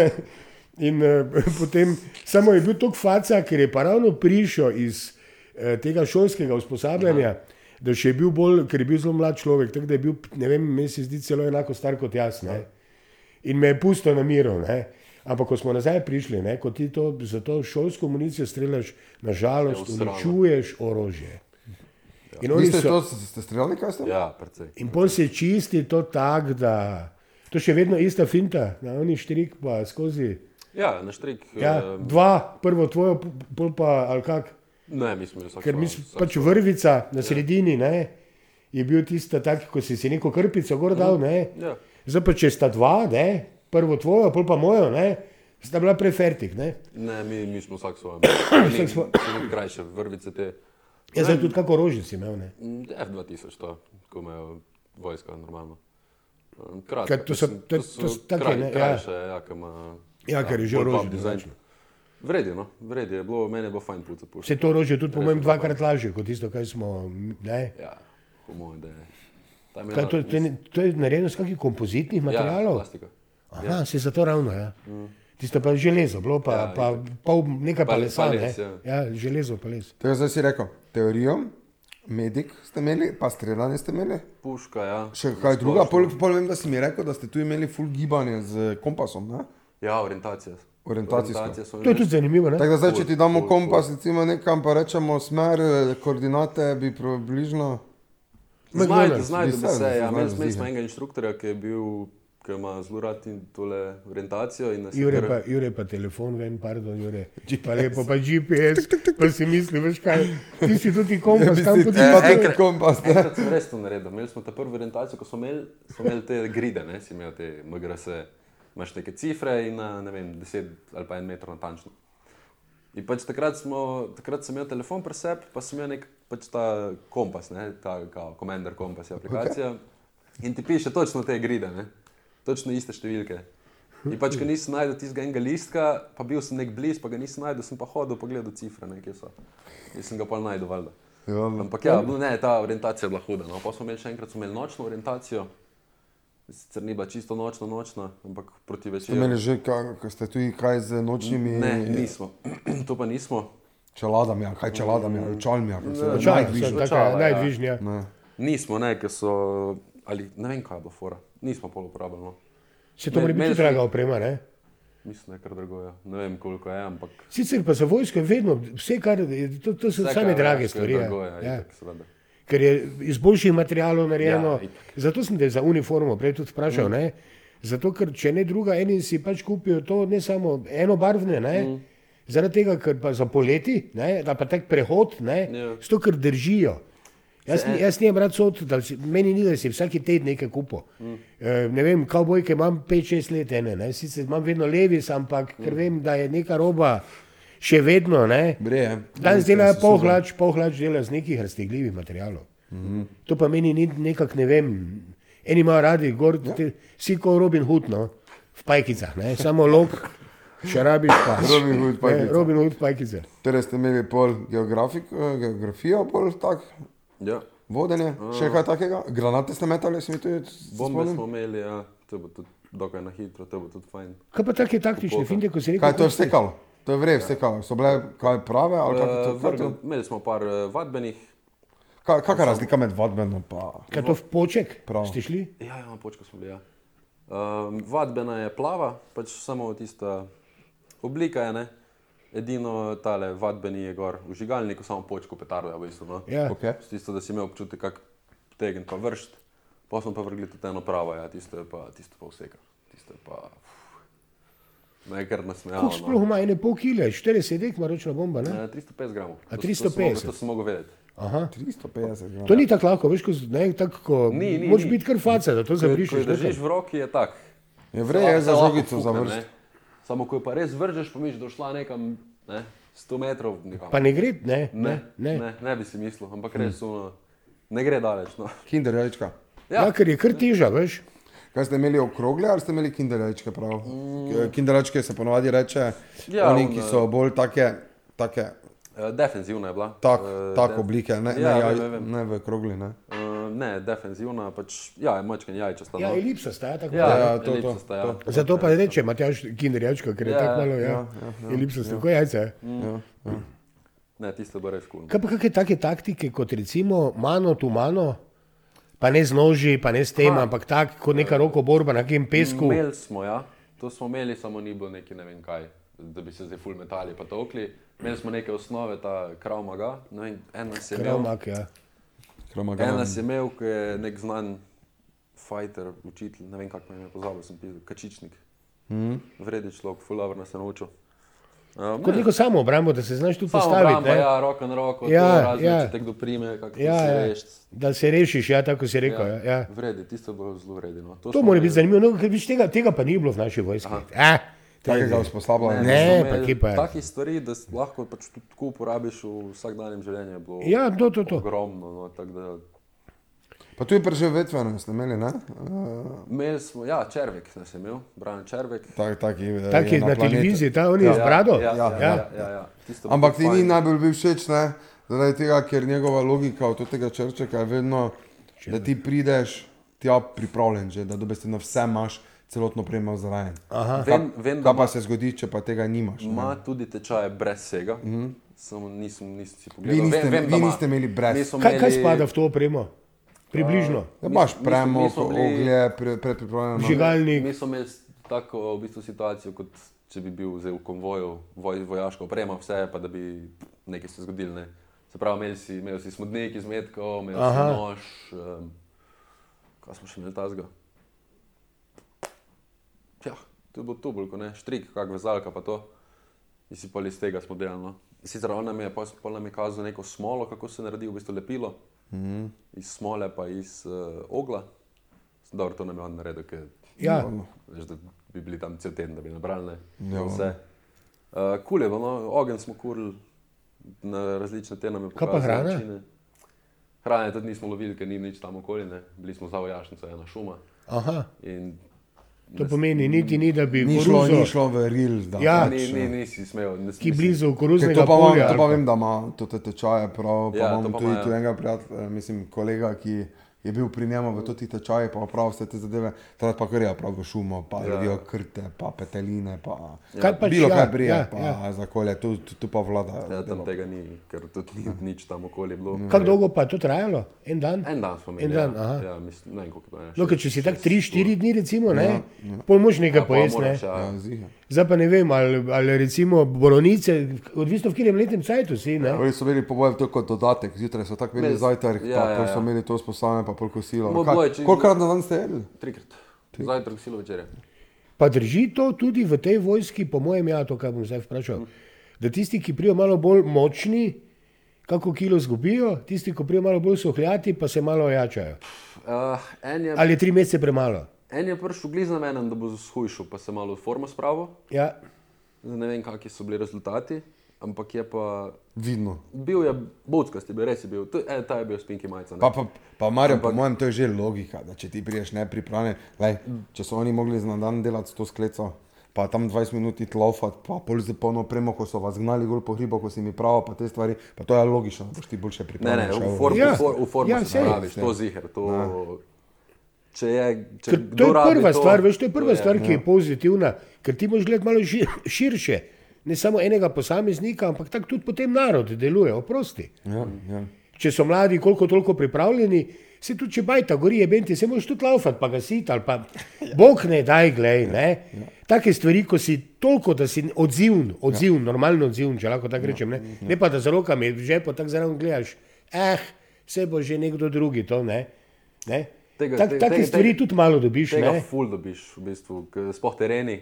In uh, potem samo je bil tako faca, ker je pa ravno prišel iz uh, tega šolskega usposabljanja, da še je bil bolj, ker je bil zelo mlad človek, tako da je bil, ne vem, meni se zdi celo enako star kot jaz. Ne? In me je pustil na miru. Ne? Ampak ko smo nazaj prišli, ne, ko ti to, za to šolsko municijo streljaš, nažalost, usrano. uničuješ orožje. In, Vi oni ste so, to, ste streljali kaj ste? Ja, precej. in pol se čisti to tako, da to še vedno ista finta, na oni štrik pa skozi. Ja, na štrik. Ja, eh, dva, prvo tvojo, pol pa ali kak. Ne, mi smo bili vsak Ker mi smo pač vrvica na sredini, ne, je bil tista tak, ko si si neko krpico gor dal, ne. Ja. Zdaj pa če sta dva, ne, prvo tvojo, pol pa mojo, ne, sta bila prefertik, ne. Ne, mi, mi smo vsak svoj. Mi svoj. smo krajše vrvice te. Jaz sem tudi kako orožje si imel, ne. Mm, F2000 to, ko imajo vojska normalno. Kratko, Kaj to so- to- to so take, ne, ja. Krajše, ja, ki ima. Ja, ker je že drugačno. Vredi, no, vredi je bilo, meni je bilo fajn pucati puško. Vse to orožje je tudi po mojem je dvakrat lažje kot tisto, kaj smo, ne. Ja, po mojem, da je. Kaj, to, to, je, to je narejeno iz kakih kompozitnih Ja, materialov? plastika. Aha, se zato ravno, ja. Tisto pa je železo, bilo pa, Ja, ja, pa pol nekaj pa Pa- lesa, pa ne. les, ja. Ja, železo pa les. Tega zdaj si rekel. Teorijo, medik ste imeli, pa streljanje ste imeli. Puška, ja. Še kaj druga, Splošno. pol, pol vem, da si mi rekel, da ste tu imeli full gibanje z kompasom. Ne? Ja, orientacija. Orientacijsko. To je tudi zanimivo. Ne? Tako da zdaj, če ti damo kompas, recimo nekam, pa rečemo smer, eh, koordinate bi približno. Znajde, McDonald's, znajde bi bi se, Ja, imeli smo- enega inštruktorja, ki je bil, ki ima zelo rad in tole orientacijo. In Jure kar- pa, Jure pa telefon, ven, pardon, Jure. Pa lepo, pa GPS, pa si misli, veš kaj, ti si tudi kompas, Eh, tudi enkrat- kompas. ne? Enkrat sem res to naredil. Imeli smo ta prvo orientacijo, ko smo imeli, smo imeli te gride, ne? si imel te MGRS, imaš neke cifre in na ne vem, 10 ali pa en meter natančno. In pač takrat, smo, takrat sem imel telefon pri sebi, pa sem imel nek pač ta kompas, ne? ta kao, Commander kompas je aplikacija. Okay. In ti piše točno te gride, ne? Točno iste številke. In pač, ko nisem najdel tistega enega listka, pa bil sem nek blizu, pa ga nisem najdel, sem pa hodil pogledal cifre, ne, kje so. In sem ga pa najdel, valjda. Ja, Ampak ja, no, ne, ta orientacija je bila huda. No. Pa smo imeli še enkrat smo imeli nočno orientacijo. Sicer ni bila čisto nočna, nočna, ampak proti Ste večeru. imeli že, ka- ka ste tudi kaj z nočnimi Ne, nismo. to pa nismo. čeladami, ali kaj čeladami. Očala, Night vision. so Očala, taka ja. najdvižnja. Ne. Nismo, ne, ker so. Ali ne vem, kaj je bilo fora. Nismo pol uporabljali. No. Se to mora biti draga oprema, ne? Mislim, da je kar drago. Ja. Ne vem, koliko je, ampak. Sicer pa za vojsko je vedno, vse kar, to, to so vse, same drage je stvari. ja. Drago, ja, Ja. itak, ker je iz boljših materijalov narejeno. Ja, itak. Zato sem te za uniformo prej tudi vprašal. Mm. Zato, ker če ne druga, eni si pač kupijo to ne samo enobarvne, ne? Mm. zaradi tega, ker pa za poleti, ne? da pa tak prehod, ne? Ja. zato ker držijo. Jaz, ni- jaz nimam rad sod, si, meni ni, da si vsak teden nekaj kupo. Mm. E, ne vem, kavbojke imam 5-6 let, ene, ne? sicer imam vedno levis, ampak ker vem, da je neka roba še vedno, ne? Breje. Danes delajo pol hlač, pol hlač dela z nekih raztegljivih materijalov. Mm -hmm. To pa meni ni nekako, ne vem, eni imajo radi, gor, ja. te, si kot Robin Hood, no, v pajkicah, ne? samo lok, še rabiš pa. Robin Hood Ne, pajkice. Robin Hood pajkice. Torej ste imeli pol geografik, eh, geografijo, pol tak, Ja. vodenje, še kaj takega? Granate ste metali, se mi tudi Bombe spomnim? smo imeli, ja. to bo tudi dokaj na hitro, to bo tudi fajn. Kaj pa take taktične finte, ko si rekel? Kaj to je kako ste- vstekalo? To je vrej vstekalo. So bile kaj prave ali kako to? Uh, kaj to? imeli smo par uh, vadbenih, Ka- Kakšna razlika med vadbenom pa... Kaj to v poček? Prav. Ste šli? Ja, ja, na počku smo bili. Ja. Um, vadbena je plava, pač samo tista oblika je. Ne? Edino tale vadbeni je gor v žigalniku, samo počko petardo, v bistvu. No? Ja. Okay. S Tisto, da si imel občutek, kako tegen pa vršt, pa smo pa vrgli tudi eno pravo, ja, tisto je pa, tisto pa vseka. Tisto je pa, kar nasmejalo. Koliko sploh ima ene pol kile, 40 dek ima ročna bomba, ne? No. 350 gramov. A To- to sem 350? mogel- To sem mogel vedeti. Aha. 350 gramov. To ni tako lahko, veš, ko, ne, tako, ko, Ni, ni, moraš ni. biti kar faca, da to zabrišeš. držiš v roki, je tak. Je vrej je Se za žogico za vrst. ne. Samo ko jo pa res vržeš, pa misliš, da šla nekam ne, 100 metrov. Nekam. Pa ne gre, ne, Ne, ne. ne, ne bi si mislil, ampak res uno, ne gre daleč. No. Kinder jajčka. Ja. ja, ker je kar teža, veš. Kaj ste imeli okrogle ali ste imeli kinder jajčke prav? Mm. Kinder jajčke se ponovadi reče, Ja, oni, on, ki eh, so bolj take, take Uh, defenzivna je bila. tak, Eh, tak def- oblike, ne, Ja, ne, vem, vem. ne v krogli. Ne. Uh, ne, defenzivna, pač, ja, je močken jajčasta. Ja, no. elipsa sta, tako. ja, Ja, ja, ja, to, to, elipsasta, ja. to. Zato pa reče Matjaš kinderjačka, ker je Ja, tako malo, ja. ja, ja, Elipsa sta, kot jajce. Ja, ja. Ne, tiste bo res kul. Kaj pa kakšne take taktike, kot recimo mano tu mano, pa ne z noži, pa ne s tem, Ha. ampak tako kot neka rokoborba na nekem pesku. Imeli smo, ja, to smo imeli, samo ni bilo neki ne vem kaj, da bi se zdaj ful metali pa tokli. Imeli smo neke osnove, ta kravmaga, ne vem, en nas je imel. Kravmak, ja. Kromagam. En nas je imel, ki je nek znan fighter, učitelj, ne vem kako me je pozabil, sem pisal, kačičnik. Mm. Vredi človek, full over nas je naučil. Um, Kot neko samo obrambo, da se znaš tu postaviti. obramba, ne. ja, roko na roko, Ja, to, razne, ja. če te kdo prime, kako Ja, se ja. veš. Da se rešiš, ja, tako si rekel. Ja. Ja. Ja. Vredi, tisto bilo zelo vredno. To mora biti zanimivo, no, ker tega, tega pa ni bilo v naši vojski. Eh, Takega usposabljanja. Ne, pa kje pa je. Takih stvari, da lahko pač tudi tako uporabiš v vsakdanjem življenju, je bilo Ja, to, to, to. ogromno. No, tako da, Pa tu je preživetveno, ste imeli, ne? Uh, imeli smo, ja, Červek nas je imel, Brian Červek. tak, taki, eh, Tak je na planetu. televiziji, ta on je z brado. Ja, ja, ja, Ja. ja, ja, ja. Tisto je Ampak ti ni najbolj bil všeč, ne? Zaradi tega, ker njegova logika od tega črčeka je vedno, da ti prideš tja pripravljen, že, da dobesedno vse imaš, celotno premo zraven. Vem, vem, da Kaj pa se zgodi, če pa tega nimaš? ne? ima tudi tečaje brez vsega. Mm -hmm. Samo nisem, nisem si pogledal. Vi niste- vem, vem, vi ima. niste imeli brez. Kaj, kaj imeli- spada v to opremo? Približno. Imaš mi smo- premog, oglje, pre- predpripravljeno. Žiga- Žigalnik. Mi smo imeli tako v bistvu situacijo kot če bi bil v konvoju, voj, vojaško opremo, vse, pa da bi nekaj se zgodilo. Ne. Se pravi, imeli si, imeli si smodnik iz metkov, imeli Aha. si nož, um, kaj smo še imeli tazga. To to, bolj kot ne, štrik, kak vezalka pa to. In si pa iz tega smo delali. No. Sicer on nam je, pol, pol nam je kazal neko smolo, kako se naredi v bistvu lepilo. Mm -hmm. Iz smole pa iz uh, ogla. Dobro, to nam je on naredil, ker Ja. Veš, da bi bili tam cel teden, da bi nabrali ne, Ja, vse. Uh, kul je, bilo, no, ogenj smo kurili na različne te nam je Kaj pa hrana? načine. Hrane tudi nismo lovili, ker ni nič tam okoli, ne. bili smo za vojašnico, ena šuma. Aha, In to pomeni, niti ni, da bi Ni šlo, koruzo, ni šlo v real. Da, Ja. pač, ni, ni, nisi smel. Ne, ki nisi- blizu koruznega to pa, polja. to pa vem, da ima to te tečaje, prav, pa Ja, ja, imam tudi ja. enega prijatelja, mislim, kolega, ki je bil pri njemu v toti tečaji, pa prav vse te zadeve, takrat pa je prav v šumo, pa Ja. ja. redijo krte, pa peteline, pa Kaj pač, bilo ja, kaj brije, ja, pa ja. za kolje, tu, tu, tu pa vlada. Ja, tam delo. tega ni, ker tudi ni nič tam okoli bilo. Kako dolgo pa je to trajalo? En dan? En dan smo imeli. En dan, ja. aha. ja, mislim, ne vem, koliko je. No, ker če si tak 3-4 dni, recimo, ne, pol moš nekaj pojesti. Ne. Ja, Ja, ziha. Zdaj pa ne vem, ali, ali recimo boronice, odvisno v katerem letnem cajtu si. Ne? Oni so imeli po mojem to kot dodatek, zjutraj so tako imeli zajtrk, ja, pa ja, ja. so imeli to sposame, pa pol kosilo. Kolikokrat na dan ste jedli? Trikrat. Zajtrk, silo večerje. Pa drži to tudi v tej vojski, po mojem, ja, to, kar bom zdaj vprašal. Da tisti, ki prijo malo bolj močni, kako kilo zgubijo, tisti, ki prijo malo bolj sohljati, pa se malo ojačajo. Uh, je, Ali je tri mesece premalo? En je prišel blizu menem, da bo shujšal, pa se malo v formo spravil. Ja, Zdaj Ne vem, kakšni so bili rezultati, ampak je pa Vidno. bil je botskast, je bil res je bil. To, e, ta je bil spinki majica. ne. Pa, pa, pa Marjo, po mojem, to je že logika, da če ti priješ nepripravljen, lej, če so oni mogli na dan delati to skleco, pa tam 20 minut iti laufat, pa pol za polno opremo, ko so vas gnali gor po hribu, ko si mi prav, pa te stvari, pa to je logično, da boš ti boljše Ne, pripravljen. ne, šel. v formu, Ja. v for, v formu Ja, ja, se sej. praviš, to ziher. To, če je, če ker to je prva to, stvar, veš, to je prva to stvar, ki je pozitivna, ker ti moraš gledati malo šir, širše. Ne samo enega posameznika, ampak tako tudi potem narod deluje, oprosti. Ja, ja. če so mladi, koliko toliko pripravljeni, se tudi če bajta, gori je benti, se moraš tudi laufati, pa ga sit ali pa bog ne daj, glej. Ne? Take stvari, ko si toliko, da si odziven, odziven, normalno odziven, če lahko tako rečem. Ne, ne pa da z rokami v žepu tako zraven gledaš, eh, se bo že nekdo drugi to, ne. ne? Tega- Tak, te- take tega- stvari tega- tudi malo dobiš, Tega ne. ful dobiš, v bistvu, ker sploh tereni.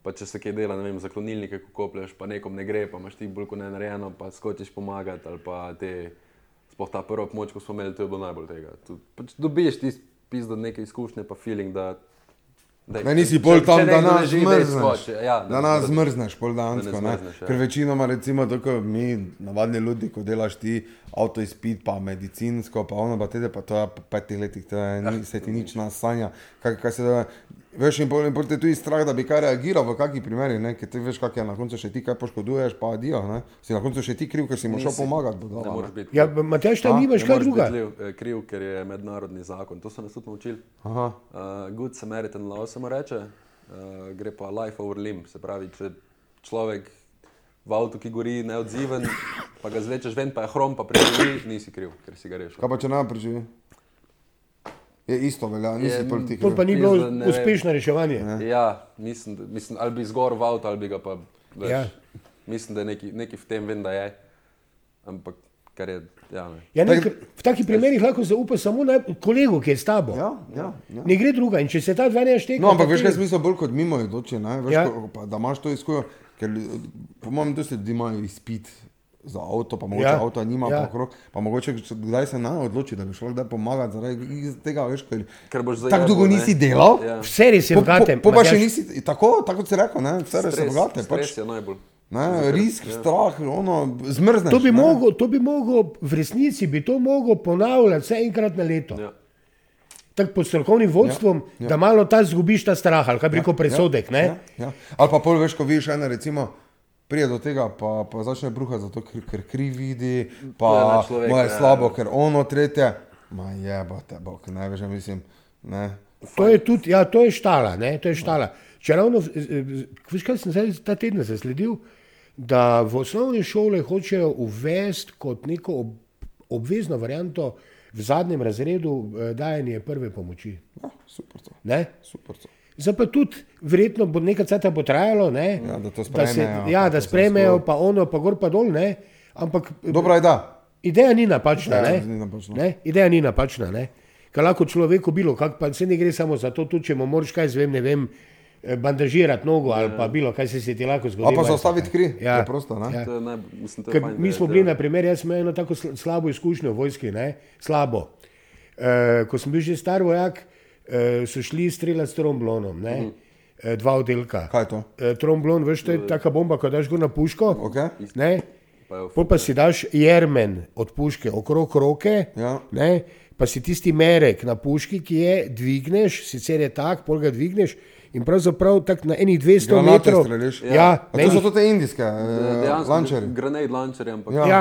Pa če se kaj dela, ne vem, zaklonilnike, ko koplješ, pa nekom ne gre, pa imaš ti bolj kot ne narejeno, pa skočiš pomagati, ali pa te, sploh ta prva pomoč, ko smo imeli, to je bilo najbolj tega. Tu, pač dobiš ti pizdo neke izkušnje, pa feeling, da... Ne, nisi če- bolj če tam, da nekdo ne nas zmrzneš. Ja, Da nas zmrzneš, pol dansko. Da ne ne. zmrzneš, ja. Ker večinoma, recimo, tako mi, navadni ljudi, ko delaš ti avto izpit, pa medicinsko, pa ono, pa tede, pa to je po petih letih, to je, ni, se ti nič nasanja. Kaj, kaj se da, veš, in pol te je tudi strah, da bi kaj reagiral v kakih primerih, ne, ker ti veš, kak je na koncu še ti kaj poškoduješ, pa adijo, ne. Si na koncu še ti kriv, ker si mu šel pomagati. Budala, moreš ne. biti. Ja, Matjaž, tam nimaš kaj druga. biti kriv, eh, kriv, ker je mednarodni zakon. To so nas tudi naučili. Aha. Uh, good Samaritan law se mu reče, uh, gre pa life over limb. Se pravi, če človek v avtu, ki gori, neodziven, pa ga zlečeš ven, pa je hrom, pa preživi, nisi kriv, ker si ga rešil. Kaj pa če ne preživi? Je isto velja, nisi Je, pol ti Pol kriv. pa ni bilo ne uspešno reševanje. Ja, mislim, mislim, ali bi zgor v avtu, ali bi ga pa. Veš, Ja. Mislim, da je nekaj, nekaj v tem, vem, da je. Ampak kar je. Ja, ne. Ja, ne, v takih primerih lahko zaupaš samo na kolegu, ki je s tabo. Ja, ja, ja. Ne gre druga. In če se ta dva ne šteka. No, ampak pa veš, kaj je smisel bolj kot mimo ne? Veš, Ja. ko, pa, da imaš to izkušnjo, ker lju- po mojem dosti ljudi imajo izpit za avto, pa mogoče Ja. ja. avto nima Ja. ja. pokrok, pa mogoče kdaj se ne odloči, da bi šel kdaj pomagati zaradi tega, veš, ker Ker boš tako zajebal, dolgo ne. nisi delal. Ja. Vse res je Po, bogate. po, po pa še Matjaž. nisi, tako, tako si rekel, ne, vse res je bogate. Pač, je najbolj. ne, risk, strah, ono, zmrzneš. To bi, ne. mogel, to bi mogel, v resnici bi to mogel ponavljati vse enkrat na leto. Ja. Tako pod strokovnim vodstvom, ja, ja. da malo ta zgubiš ta strah, ali kaj bi rekel presodek. Ja, Ja, ja. Ali pa pol veš, ko vidiš ene, recimo, prije do tega, pa, pa začne bruha, zato ker, ker kri vidi, je pa na človeka, moje ja. slabo, ker ono tretje. Ma jebate, bog, ne veš, ja mislim. Ne. To je tudi, ja, to je štala, ne, to je štala. Če ravno, veš kaj sem zdaj ta teden zasledil, da v osnovne šole hočejo uvesti kot neko ob, obvezno varianto v zadnjem razredu eh, dajanje prve pomoči. Ja, super to. Ne? Super to. Zdaj pa tudi, verjetno bo nekaj časa bo trajalo, ne? Ja, da to da, se, sprejmejo, ja, pa da sprejmejo, pa ono, pa gor, pa dol, ne? Ampak Dobra ideja. ideja ni napačna, Ja, ne? ni napačna. ne? Ideja ni napačna, ne? Ker lahko človeku bilo, kak, pa se ne gre samo za to, tudi če mu moraš kaj, zvem, ne vem, eh, bandažirati nogo ali pa bilo, kaj se, se ti lahko zgodi. Ali pa veš, zaustaviti kri, Ja. preprosto, ne? Ja. To je naj, mislim, Ker fajn, mi da- smo da- bili, na primer, jaz sem imel eno tako sl- slabo izkušnjo v vojski, ne? slabo. E, ko sem bil že star vojak, so šli streljati s tromblonom, ne? E, dva oddelka. Kaj je to? E, tromblon, veš, to je taka bomba, ko daš go na puško. Okay. Ne? Pol pa si daš jermen od puške okrog roke, Ja. ne? pa si tisti merek na puški, ki je dvigneš, sicer je tak, pol ga dvigneš in pravzaprav tak na enih 200 Granate metrov. streliš? Ja, A na to so te indijske, eh. Grenade launcher, ampak Ja. ja,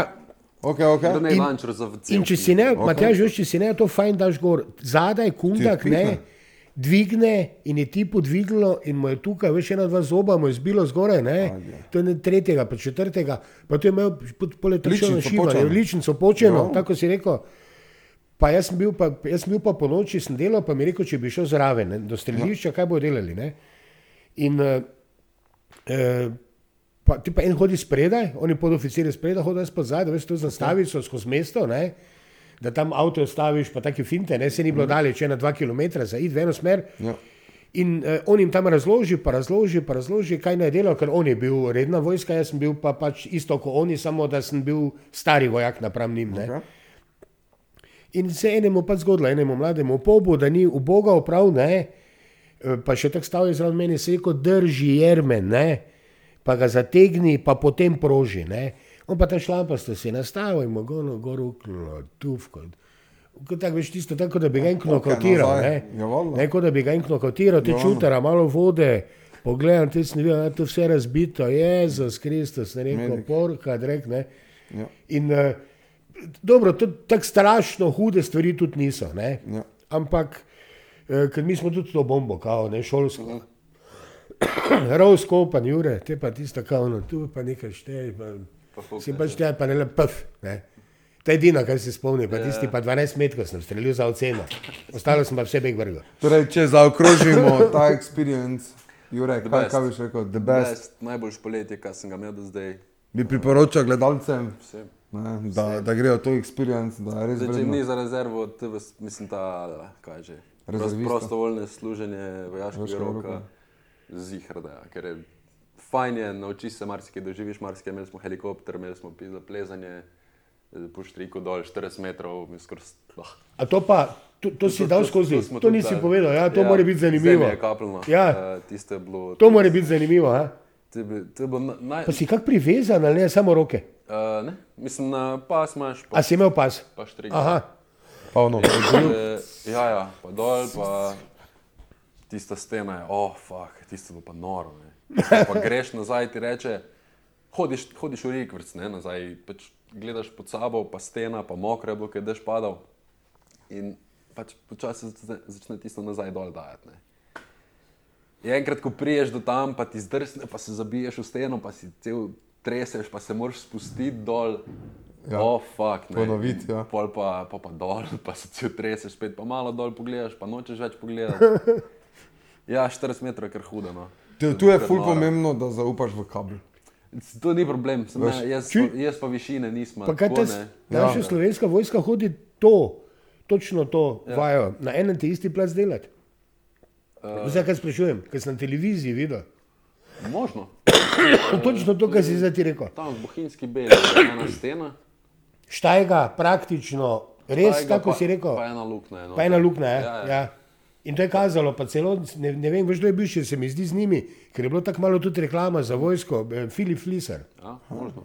Ok, ok. grenade In-. In če si ne, okay. Matjaž, veš, če si ne, to fajn daš gor, zadaj kundak, ne, dvigne in je ti podvignilo in mu je tukaj, veš, ena, dva zoba mu je zbilo zgoraj, ne, to je ne tretjega, pa četrtega, pa to je imel Ličnico šivanje, počeno. ličnico počeno, Ja. tako si rekel. Pa jaz sem bil pa, jaz sem bil pa po noči, sem delal, pa mi je rekel, če bi šel zraven, ne, do strelišča, kaj bodo delali, ne. In uh, uh, pa, ti pa en hodi spredaj, oni podoficiri spredaj, hodi jaz pa zadaj, veš, to zastaviš skozi mesto, ne, da tam avto staviš, pa take finte, ne, se ni bilo daleč, ena, dva km, za id v eno smer. Ja. In uh, on jim tam razloži, pa razloži, pa razloži, kaj naj delajo, ker on je bil redna vojska, jaz sem bil pa pač isto kot oni, samo da sem bil stari vojak napram njim. Ne. Okay. In se enemu pa zgodilo, enemu mlademu pobu, da ni ubogal prav, ne, eh, pa še tako stavil zraven meni, se je rekel, drži jermen, ne, pa ga zategni, pa potem proži, ne. On pa ta šlampasto si nastavil in mu gono gor uklo, tufko. Tako veš tisto, tako da bi ga enkno Okej, kotiral, nazaj. ne. Ja. Ne, kot da bi ga enkno kotiral, ti čutara, malo vode, pogledam, ti sem videl, da je to vse razbito, Jezus Kristus, ne rekel, Medik. porka, drek, ne. Ja. In uh, dobro, to tako strašno hude stvari tudi niso. Ne? Ja. Ampak, uh, ker mi smo tudi to bombo, kao, ne šolsko. Rovsko, pa jure, te pa tisto, kao, no, tu pa nekaj šteje, pa, Pa si ne, pa šteje, pa ne le pf. Ne? To je edino, kar se spomni, pa Ja. tisti pa 12 metrov sem streljal za oceno. Ostalo sem pa vse beg vrgel. Torej, če zaokrožimo ta experience, Jurek, The kaj, best. kaj bi rekel, the best, Best, najboljš poletje, kar sem ga imel do zdaj. bi priporočal gledalcem, Vse. ne, da, da grejo to experience, da res Zdaj, če ni za rezervo, te vas, mislim, ta, kaj že, prost, Rezervista. prostovoljne služenje vojaškega Vojaškega roka, roka. Zihar, da, ja, ker je fajn je, naučiš se marsikaj, doživiš marsikaj, imeli smo helikopter, imeli smo pizza plezanje, eh, po štriku dol 40 metrov, skoraj, ah. A to pa, to, to si dal skozi, to tudi nisi dali. povedal, ja, to mora biti zanimivo. Ja. Uh, tiste je bilo. To mora biti zanimivo, a? To je bil- to je bilo na- naj. Pa si kak privezan ali ne, samo roke. Uh, ne, mislim, na pas imaš, pa, A si imel pas? pa štrik. Aha, Pa ono, Ja, ja, pa dol, pa tista stena je, oh, fuck, tisto je pa noro. Pa greš nazaj, ti reče, hodiš, hodiš v rikvrc, ne, nazaj, pač gledaš pod sabo, pa stena, pa bilo, ker je dež padal. In pač počasi začne- tisto nazaj dol dajati. In enkrat, ko priješ do tam, pa ti zdrsne, pa se zabiješ v steno, pa si cel treseš, pa se moraš spustiti dol. Ja. Oh, fuck. Ponoviti, ja. Pol pa, pa, pa dol, pa se cel treseš, spet pa malo dol pogledaš, pa nočeš več pogledati. Ja, 40 metrov je kar hudo. No. tu, tu je kar ful noro. pomembno, da zaupaš v kabel. To ni problem, sem, ne, jaz, Čuj. pa, jaz pa višine nisem. pa kaj tako, ne. naša Ja. slovenska vojska hodi to, točno to ja. vajo, na enem te isti plac delati. Uh, Zdaj, kaj sprašujem, ker sem na televiziji videl. Možno. Točno to, kar si zdaj ti rekel. Tam Bohinjski beli je ena stena. Štajga, praktično, res, Tajga, kako pa- si rekel. Pa ena luknja. No. Pa ena luknja, ja, Ja, ja. Ja. ja. In to je kazalo, pa celo, ne, ne vem, kdo je bil še, se mi zdi z njimi, ker je bilo tako malo tudi reklama za vojsko, eh, Filip Fliser, Ja, možno.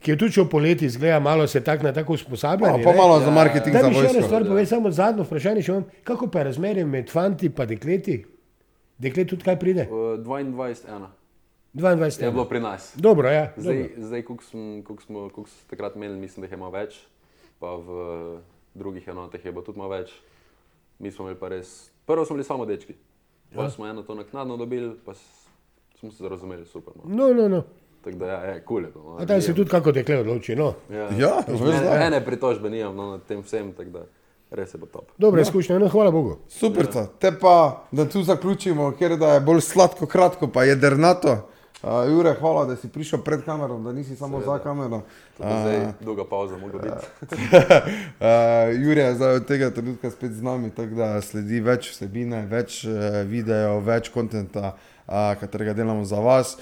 ki je tudi šel poleti, zgleda malo se tak na tako Pa, usposabljanje. pa ne. malo za marketing, Da za še vojsko. stvar povedal, samo zadnjo vprašanje še imam, kako pa je razmerje med fanti in dekleti? Deklet tudi kaj pride? Uh, 22, ena. 22. Je bilo pri nas. Dobro, ja. Zdaj, dobro. zdaj koliko smo, koliko smo, takrat imeli, mislim, da jih je malo več, pa v drugih enotah je bilo tudi malo več. Mi smo imeli pa res, prvo smo bili samo dečki, pa smo eno to naknadno dobili, pa smo se razumeli super. No. No, no, no. Tako da ja, je kul. Cool, no. A tam se tudi kako dekle odloči, no. Ja, Ja, veš, da. Ene pritožbe nimam no, nad tem vsem. tako da. res je bo top. Dobra ja. izkušnja, no, hvala Bogu. Super, ja. te pa, da tu zaključimo, ker da je bolj sladko, kratko, pa jedrnato. Uh, Jure, hvala, da si prišel pred kamero, da nisi samo Seveda. za kamero. Je zdaj dolga pauza, mogo biti. uh, Jure je zdaj od tega trenutka spet z nami, tako da sledi več vsebine, več uh, videov, več kontenta. Uh, katerega delamo za vas.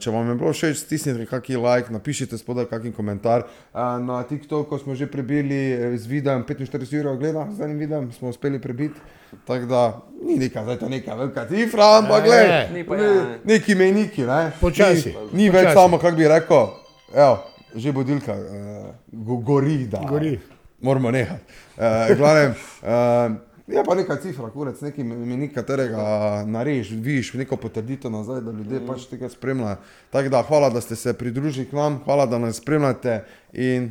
Če vam je bilo všeč, stisnite kakšen like, napišite spodaj kakšen komentar. Na TikToku smo že prebili z videom 45 ur, gleda, z enim videom smo uspeli prebiti. Tako da ni neka, zdaj to neka velika cifra, ampak gledaj, ne, ne, ne. neki meniki, ne. Počasi. Ni, ni več samo, kako bi rekel, evo, že bodilka, uh, gori, da. Gori. Moramo nehati. Uh, glavnem, uh, Je pa neka cifra, kurec, neki menik, katerega narežeš, vidiš neko potrditev nazaj, da ljudje mm. pač tega spremljajo. Tako da hvala, da ste se pridružili k nam, hvala, da nas spremljate in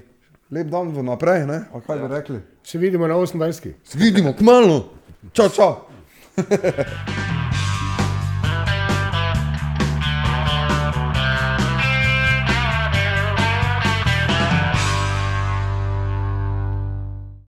lep dan v naprej, ne? A kaj ja. bi rekli? Se vidimo na 28. Se vidimo, k malu. Čau, čau.